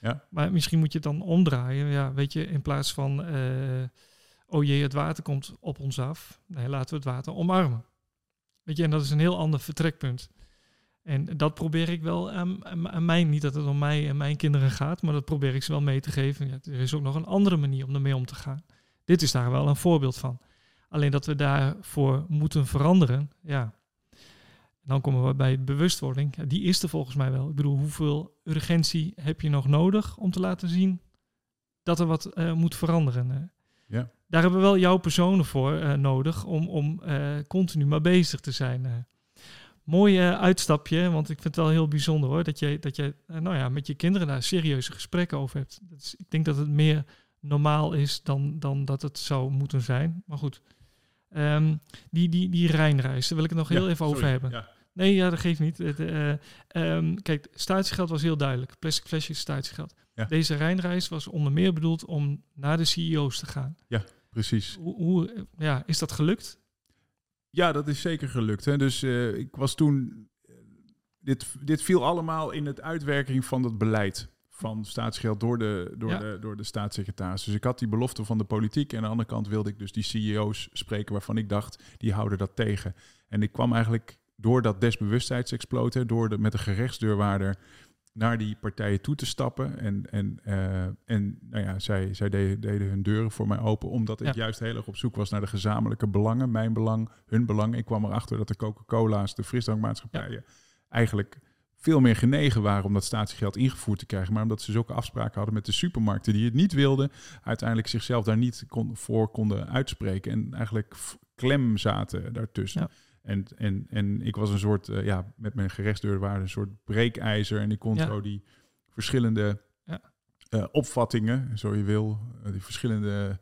Ja. Maar misschien moet je het dan omdraaien. Ja, weet je, in plaats van, uh, oh jee, het water komt op ons af. Nee, laten we het water omarmen. Weet je, en dat is een heel ander vertrekpunt. En dat probeer ik wel aan, aan, mij, niet dat het om mij en mijn kinderen gaat, maar dat probeer ik ze wel mee te geven. Ja, er is ook nog een andere manier om ermee om te gaan. Dit is daar wel een voorbeeld van. Alleen dat we daarvoor moeten veranderen, ja, dan komen we bij bewustwording. Die is er volgens mij wel. Ik bedoel, hoeveel urgentie heb je nog nodig om te laten zien dat er wat uh, moet veranderen? Ja. Daar hebben we wel jouw personen voor uh, nodig om, om uh, continu maar bezig te zijn. Mooi uitstapje, want ik vind het wel heel bijzonder hoor, dat je, dat je nou ja, met je kinderen daar serieuze gesprekken over hebt. Ik denk dat het meer normaal is dan, dan dat het zou moeten zijn. Maar goed, um, die, die, die Rijnreis, daar wil ik het nog heel even over hebben. Ja. Nee, ja, dat geeft niet. Het, uh, um, kijk, statiegeld was heel duidelijk. Plastic flesjes, statiegeld. Ja. Deze Rijnreis was onder meer bedoeld om naar de CEO's te gaan. Ja, precies. Hoe, hoe ja, is dat gelukt? Ja, dat is zeker gelukt. Hè. Dus uh, ik was toen... Dit, dit viel allemaal in het uitwerking van het beleid van staatsgeld door de, door, de, door de staatssecretaris. Dus ik had die belofte van de politiek. En aan de andere kant wilde ik dus die CEO's spreken waarvan ik dacht, die houden dat tegen. En ik kwam eigenlijk door dat desbewustheidsexploten, door de, met de gerechtsdeurwaarder naar die partijen toe te stappen. En, en, uh, en nou ja, zij, zij deden, deden, hun deuren voor mij open, omdat ik juist heel erg op zoek was naar de gezamenlijke belangen. Mijn belang, hun belang. Ik kwam erachter dat de Coca-Cola's, de frisdrankmaatschappijen, ja. eigenlijk veel meer genegen waren om dat statiegeld ingevoerd te krijgen. Maar omdat ze zulke afspraken hadden met de supermarkten die het niet wilden, uiteindelijk zichzelf daar niet kon, voor konden uitspreken. En eigenlijk klem zaten daartussen. En, en, en ik was een soort, uh, ja, met mijn gerechtsdeurwaarde, een soort breekijzer. En ik kon zo die verschillende ja. uh, opvattingen, zo je wil, uh, die verschillende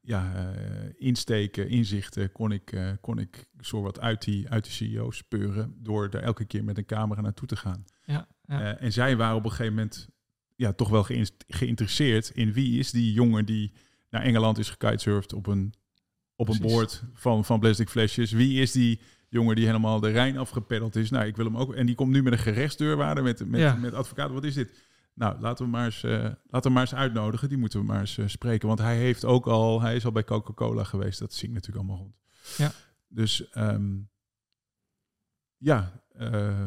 ja, insteken, inzichten, kon ik, kon ik zo wat uit die, uit de CEO speuren door er elke keer met een camera naartoe te gaan. Ja, ja. en zij waren op een gegeven moment ja, toch wel geïnteresseerd in wie is die jongen die naar Engeland is gekitesurfd op een, op een boord van, van plastic flesjes. Wie is die jongen die helemaal de Rijn afgepeddeld is. Nou, ik wil hem ook. En die komt nu met een gerechtsdeurwaarder, met, met, met advocaat. Wat is dit? Nou, laten we maar eens, uh, laten we maar eens uitnodigen. Die moeten we maar eens uh, spreken. Want hij heeft ook al, hij is al bij Coca-Cola geweest. Dat zie ik natuurlijk allemaal rond. Ja. Dus um, ja, uh,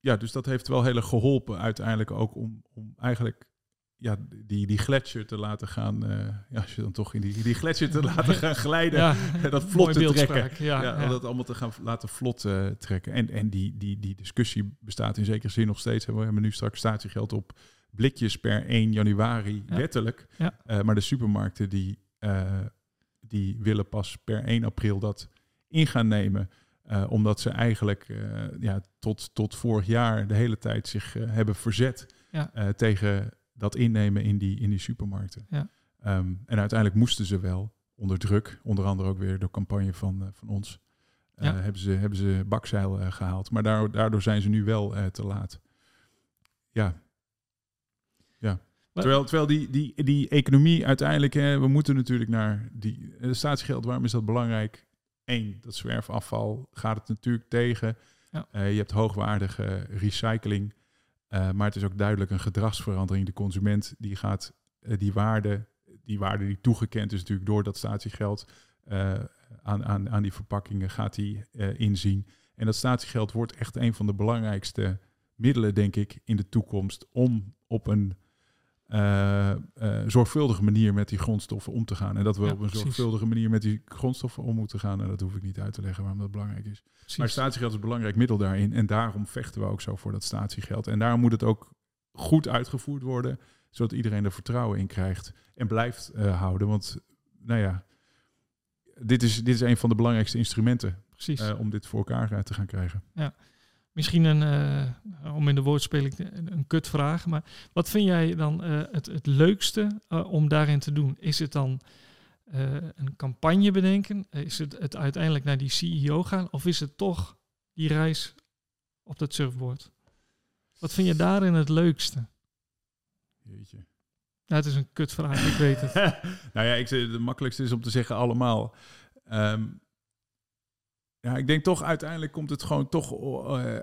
ja, dus dat heeft wel heel erg geholpen uiteindelijk ook om, om eigenlijk ja, die, die gletsjer te laten gaan. Uh, ja, als je dan toch in die, die gletsjer te laten gaan glijden. ja, dat vlot te trekken. Ja, ja, Dat allemaal te gaan laten vlot uh, trekken. En, en die, die, die discussie bestaat in zekere zin nog steeds. We hebben nu straks statiegeld op blikjes per 1 januari wettelijk. Uh, maar de supermarkten die, die willen pas per 1 april dat in gaan nemen. omdat ze eigenlijk ja, tot, tot vorig jaar de hele tijd zich hebben verzet tegen dat innemen in die, in die supermarkten. Ja. Um, en uiteindelijk moesten ze wel. onder druk, onder andere ook weer door campagne van, van ons, hebben, ze, hebben ze bakzeil gehaald. Maar daardoor, daardoor zijn ze nu wel te laat. Ja. Ja. Terwijl, terwijl die, die, die economie uiteindelijk, hè, we moeten natuurlijk naar die de statiegeld, waarom is dat belangrijk? Eén, dat zwerfafval gaat het natuurlijk tegen. Ja. Uh, je hebt hoogwaardige recycling. Uh, maar het is ook duidelijk een gedragsverandering. De consument die gaat uh, die waarde, die waarde die toegekend is natuurlijk door dat statiegeld aan, aan, aan die verpakkingen, gaat die inzien. En dat statiegeld wordt echt een van de belangrijkste middelen, denk ik, in de toekomst om op een uh, zorgvuldige manier met die grondstoffen om te gaan. En dat we op een zorgvuldige manier met die grondstoffen om moeten gaan. En dat hoef ik niet uit te leggen waarom dat belangrijk is. Maar statiegeld is een belangrijk middel daarin. En daarom vechten we ook zo voor dat statiegeld. En daarom moet het ook goed uitgevoerd worden, zodat iedereen er vertrouwen in krijgt en blijft uh, houden. Want, nou ja, dit is, dit is een van de belangrijkste instrumenten om dit voor elkaar te gaan krijgen. Ja. Misschien een, uh, om in de woordspeling een, kutvraag, maar wat vind jij dan uh, het, het leukste uh, om daarin te doen? Is het dan een campagne bedenken? Is het, het uiteindelijk naar die CEO gaan? Of is het toch die reis op dat surfboard? Wat vind je daarin het leukste? Jeetje. Ja, het is een kutvraag, ik weet het. nou ja, ik, de makkelijkste is om te zeggen allemaal. Um, ja, ik denk toch uiteindelijk komt het gewoon toch uh,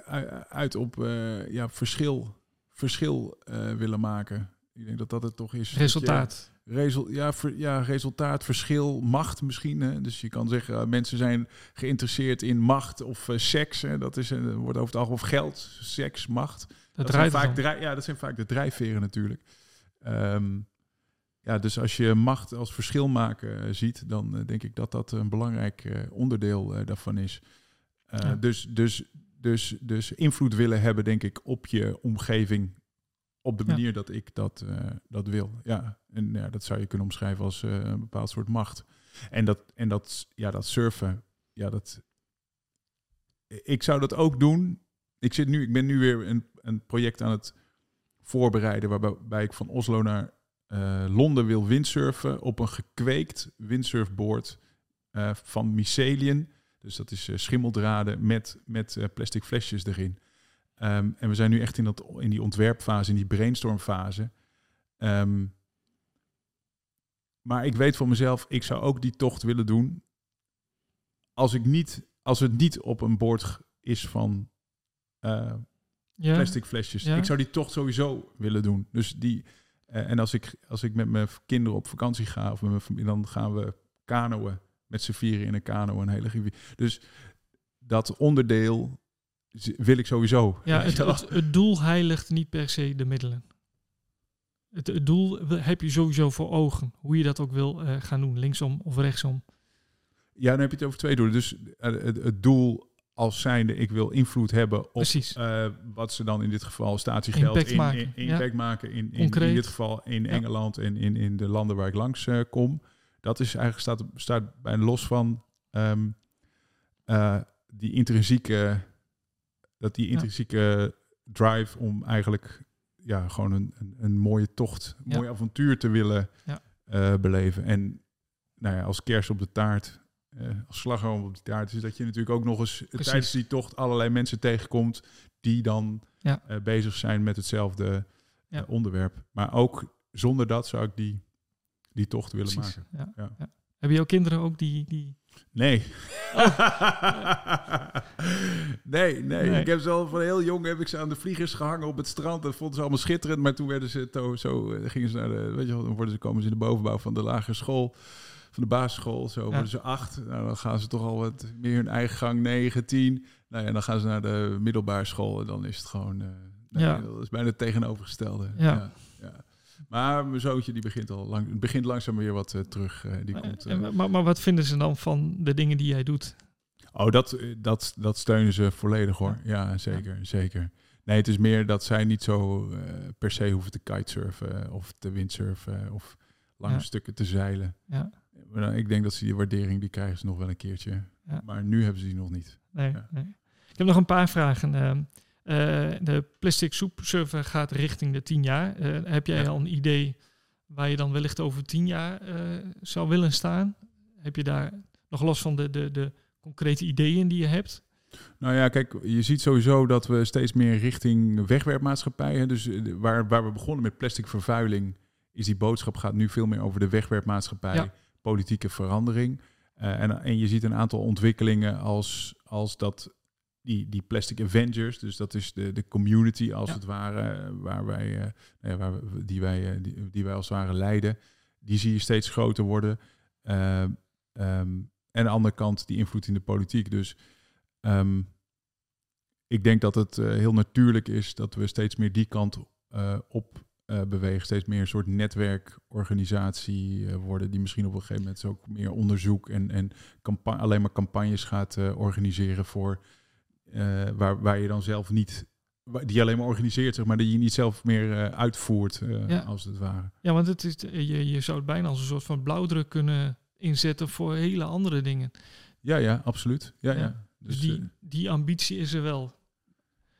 uit op uh, ja, verschil, verschil uh, willen maken. Ik denk dat dat het toch is. Resultaat. Resul ja, ver, ja, resultaat, verschil, macht misschien. Hè? Dus je kan zeggen, mensen zijn geïnteresseerd in macht of seks. Hè? Dat is, wordt over het algemeen of geld, seks, macht. Dat, dat zijn vaak ja, dat zijn vaak de drijfveren natuurlijk. Um, ja, dus als je macht als verschil maken eh, ziet, dan uh, denk ik dat dat een belangrijk uh, onderdeel daarvan is. Ja. dus, dus, dus, dus invloed willen hebben, denk ik, op je omgeving. Op de manier ja. dat ik dat, dat wil. Ja, en ja, dat zou je kunnen omschrijven als een bepaald soort macht. En dat, en dat, ja, dat surfen, ja, dat. Ik zou dat ook doen. Ik, zit nu, ik ben nu weer een, een project aan het voorbereiden, waarbij ik van Oslo naar Londen wil windsurfen op een gekweekt windsurfboard uh, van mycelium. Dus dat is uh, schimmeldraden met, met plastic flesjes erin. Um, en we zijn nu echt in, dat, in die ontwerpfase, in die brainstormfase. Um, maar ik weet van mezelf, ik zou ook die tocht willen doen. Als, ik niet, als het niet op een boord is van ja. plastic flesjes. Ja. Ik zou die tocht sowieso willen doen. Dus die, en als ik, als ik met mijn kinderen op vakantie ga, of met mijn familie, dan gaan we kanoën met z'n vieren in een kano een hele rivier. Dus dat onderdeel wil ik sowieso. Ja, het, het, het, doel heiligt niet per se de middelen. Het, het, doel heb je sowieso voor ogen, hoe je dat ook wil uh, gaan doen, linksom of rechtsom. Ja, dan heb je het over twee doelen. Dus uh, het, het doel als zijnde ik wil invloed hebben op uh, wat ze dan in dit geval statiegeld impact in, maken, in, in, impact maken in, in, in, dit geval in Engeland en in, in de landen waar ik langs uh, kom. Dat is eigenlijk staat, staat bijna los van um, uh, die intrinsieke dat die intrinsieke drive om eigenlijk ja, gewoon een, een, een mooie tocht, een mooi avontuur te willen beleven. En nou ja, als kers op de taart uh, als slagroom op die taart is dat je natuurlijk ook nog eens Precies. tijdens die tocht allerlei mensen tegenkomt die dan ja. uh, bezig zijn met hetzelfde ja. uh, onderwerp. Maar ook zonder dat zou ik die, die tocht willen Precies. maken. Ja. Ja. Hebben jouw kinderen ook die... die... Nee. nee, nee, nee. Ik heb ze al van heel jong heb ik ze aan de vliegers gehangen op het strand. Dat vonden ze allemaal schitterend. Maar toen werden ze to, zo, gingen ze naar de, weet je dan worden ze komen ze in de bovenbouw van de lagere school van de basisschool. Zo worden ze acht. Nou, dan gaan ze toch al wat meer hun eigen gang. Negen, tien. Nou ja, dan gaan ze naar de middelbare school. En dan is het gewoon... Uh, nee, ja. Dat is bijna het tegenovergestelde. Ja. ja. Maar mijn zoontje die begint al lang, begint langzaam weer wat uh, terug. Uh, die komt, uh, maar, maar wat vinden ze dan van de dingen die jij doet? Oh, dat, dat, dat steunen ze volledig hoor. Ja, zeker, zeker. Nee, het is meer dat zij niet zo per se hoeven te kitesurfen of te windsurfen of lange stukken te zeilen. Ja. Maar ik denk dat ze die waardering, die krijgen ze nog wel een keertje. Ja. Maar nu hebben ze die nog niet. Nee, ja. nee. Ik heb nog een paar vragen. Uh, uh, de plastic soep server gaat richting de tien jaar. Uh, heb jij al een idee waar je dan wellicht over tien jaar zou willen staan? heb je daar nog los van de, de, de concrete ideeën die je hebt? Nou ja, kijk, je ziet sowieso dat we steeds meer richting wegwerpmaatschappij. Dus eh, waar, waar we begonnen met plastic vervuiling, is die boodschap gaat nu veel meer over de wegwerpmaatschappij, politieke verandering. Uh, en, en je ziet een aantal ontwikkelingen als, als dat die, die Plastic Avengers, dus dat is de, de community als het ware, waar wij, uh, nou waar we, die, wij, die, die, wij als het ware leiden, die zie je steeds groter worden. Uh, um, en aan de andere kant die invloed in de politiek. Dus um, ik denk dat het heel natuurlijk is dat we steeds meer die kant op uh, bewegen. Steeds meer een soort netwerkorganisatie worden, die misschien op een gegeven moment ook meer onderzoek en, en alleen maar campagnes gaat organiseren voor waar, waar je dan zelf niet die alleen maar organiseert, zeg maar, die je niet zelf meer uitvoert, ja. als het ware. Ja, want het is, je, je zou het bijna als een soort van blauwdruk kunnen inzetten voor hele andere dingen. Ja, ja, absoluut. Ja, ja. ja. Dus, dus die, die ambitie is er wel.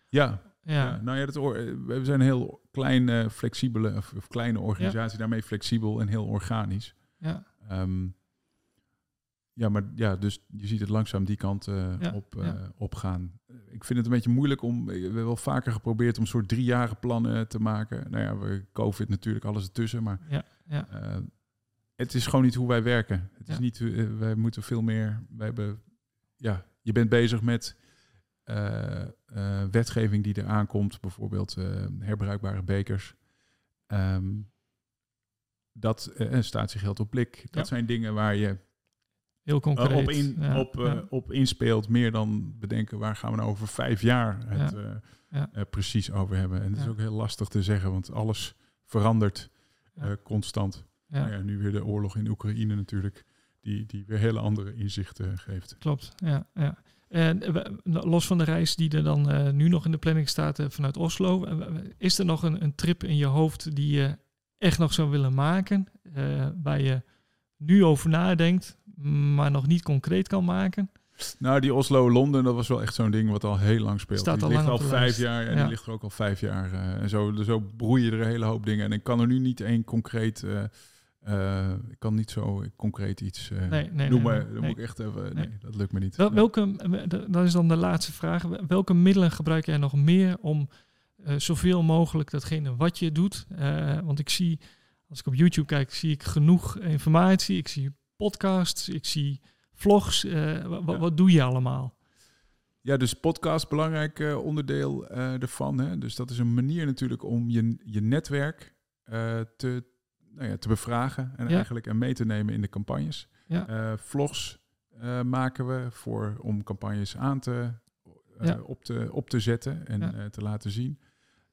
Ja, ja. ja. nou ja, dat, we zijn een heel klein, flexibele of, of, kleine organisatie, daarmee flexibel en heel organisch. Ja. Um, ja, maar ja, dus je ziet het langzaam die kant uh, ja, op, uh, ja. opgaan. Ik vind het een beetje moeilijk om. We hebben wel vaker geprobeerd om soort driejarige plannen te maken. Nou ja, we COVID natuurlijk, alles ertussen. Maar ja, ja. Uh, het is gewoon niet hoe wij werken. Het is niet, wij moeten veel meer. Wij hebben, ja, je bent bezig met wetgeving die er aankomt, bijvoorbeeld herbruikbare bekers. Um, dat statiegeld op blik. Dat zijn dingen waar je Heel concreet. Op, in, ja, op, ja. op inspeelt, meer dan bedenken waar gaan we nou over vijf jaar het precies over hebben. En het is ook heel lastig te zeggen, want alles verandert constant. Nou ja, nu weer de oorlog in Oekraïne natuurlijk, die, die weer hele andere inzichten geeft. Klopt, ja. ja. En los van de reis die er dan nu nog in de planning staat vanuit Oslo, is er nog een, een, trip in je hoofd die je echt nog zou willen maken, waar je nu over nadenkt, maar nog niet concreet kan maken. Nou, die Oslo-Londen, dat was wel echt zo'n ding wat al heel lang speelt. Staat die al ligt al vijf lijst. jaar en ja. die ligt er ook al vijf jaar. Uh, en zo, zo broeien er een hele hoop dingen. En ik kan er nu niet één concreet... Uh, uh, ik kan niet zo concreet iets nee, nee, noemen. Nee, dan moet ik echt even... Nee, dat lukt me niet. Wel, welke, dat is dan de laatste vraag. Welke middelen gebruik jij nog meer om zoveel mogelijk datgene wat je doet? want ik zie, als ik op YouTube kijk, zie ik genoeg informatie. Ik zie podcasts, ik zie vlogs. Uh, ja. Wat doe je allemaal? Ja, dus podcast, belangrijk uh, onderdeel uh, ervan. Hè? Dus dat is een manier natuurlijk om je, je netwerk te, nou ja, te bevragen en ja. eigenlijk en mee te nemen in de campagnes. Ja. vlogs maken we voor om campagnes aan te, op, te, op te zetten en te laten zien.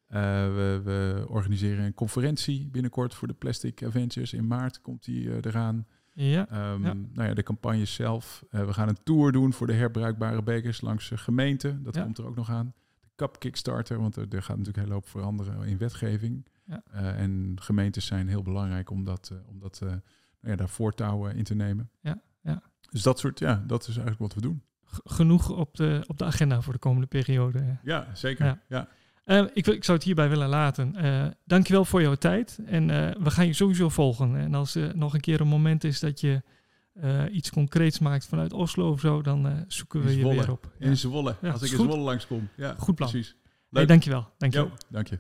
we, we, organiseren een conferentie binnenkort voor de Plastic Avengers. In maart komt die eraan. Ja, um, ja. Nou ja, de campagne zelf. Uh, we gaan een tour doen voor de herbruikbare bekers langs gemeenten. Dat ja. komt er ook nog aan. De CAP Kickstarter, want er, er gaat natuurlijk een hele hoop veranderen in wetgeving. Ja. Uh, en gemeentes zijn heel belangrijk om, dat, om dat, nou ja, daar voortouwen in te nemen. Ja, ja. Dus dat soort, ja, dat is eigenlijk wat we doen. Genoeg op de, op de agenda voor de komende periode. Ja, zeker. ja. Uh, ik, ik, zou het hierbij willen laten. Uh, dankjewel voor jouw tijd. En uh, we gaan je sowieso volgen. En als er nog een keer een moment is dat je iets concreets maakt vanuit Oslo of zo, dan zoeken we je weer op. In Zwolle, ja, als ik in Zwolle langskom. Ja, goed plan. Precies. Hey, dankjewel. dankjewel. Yo, dank je.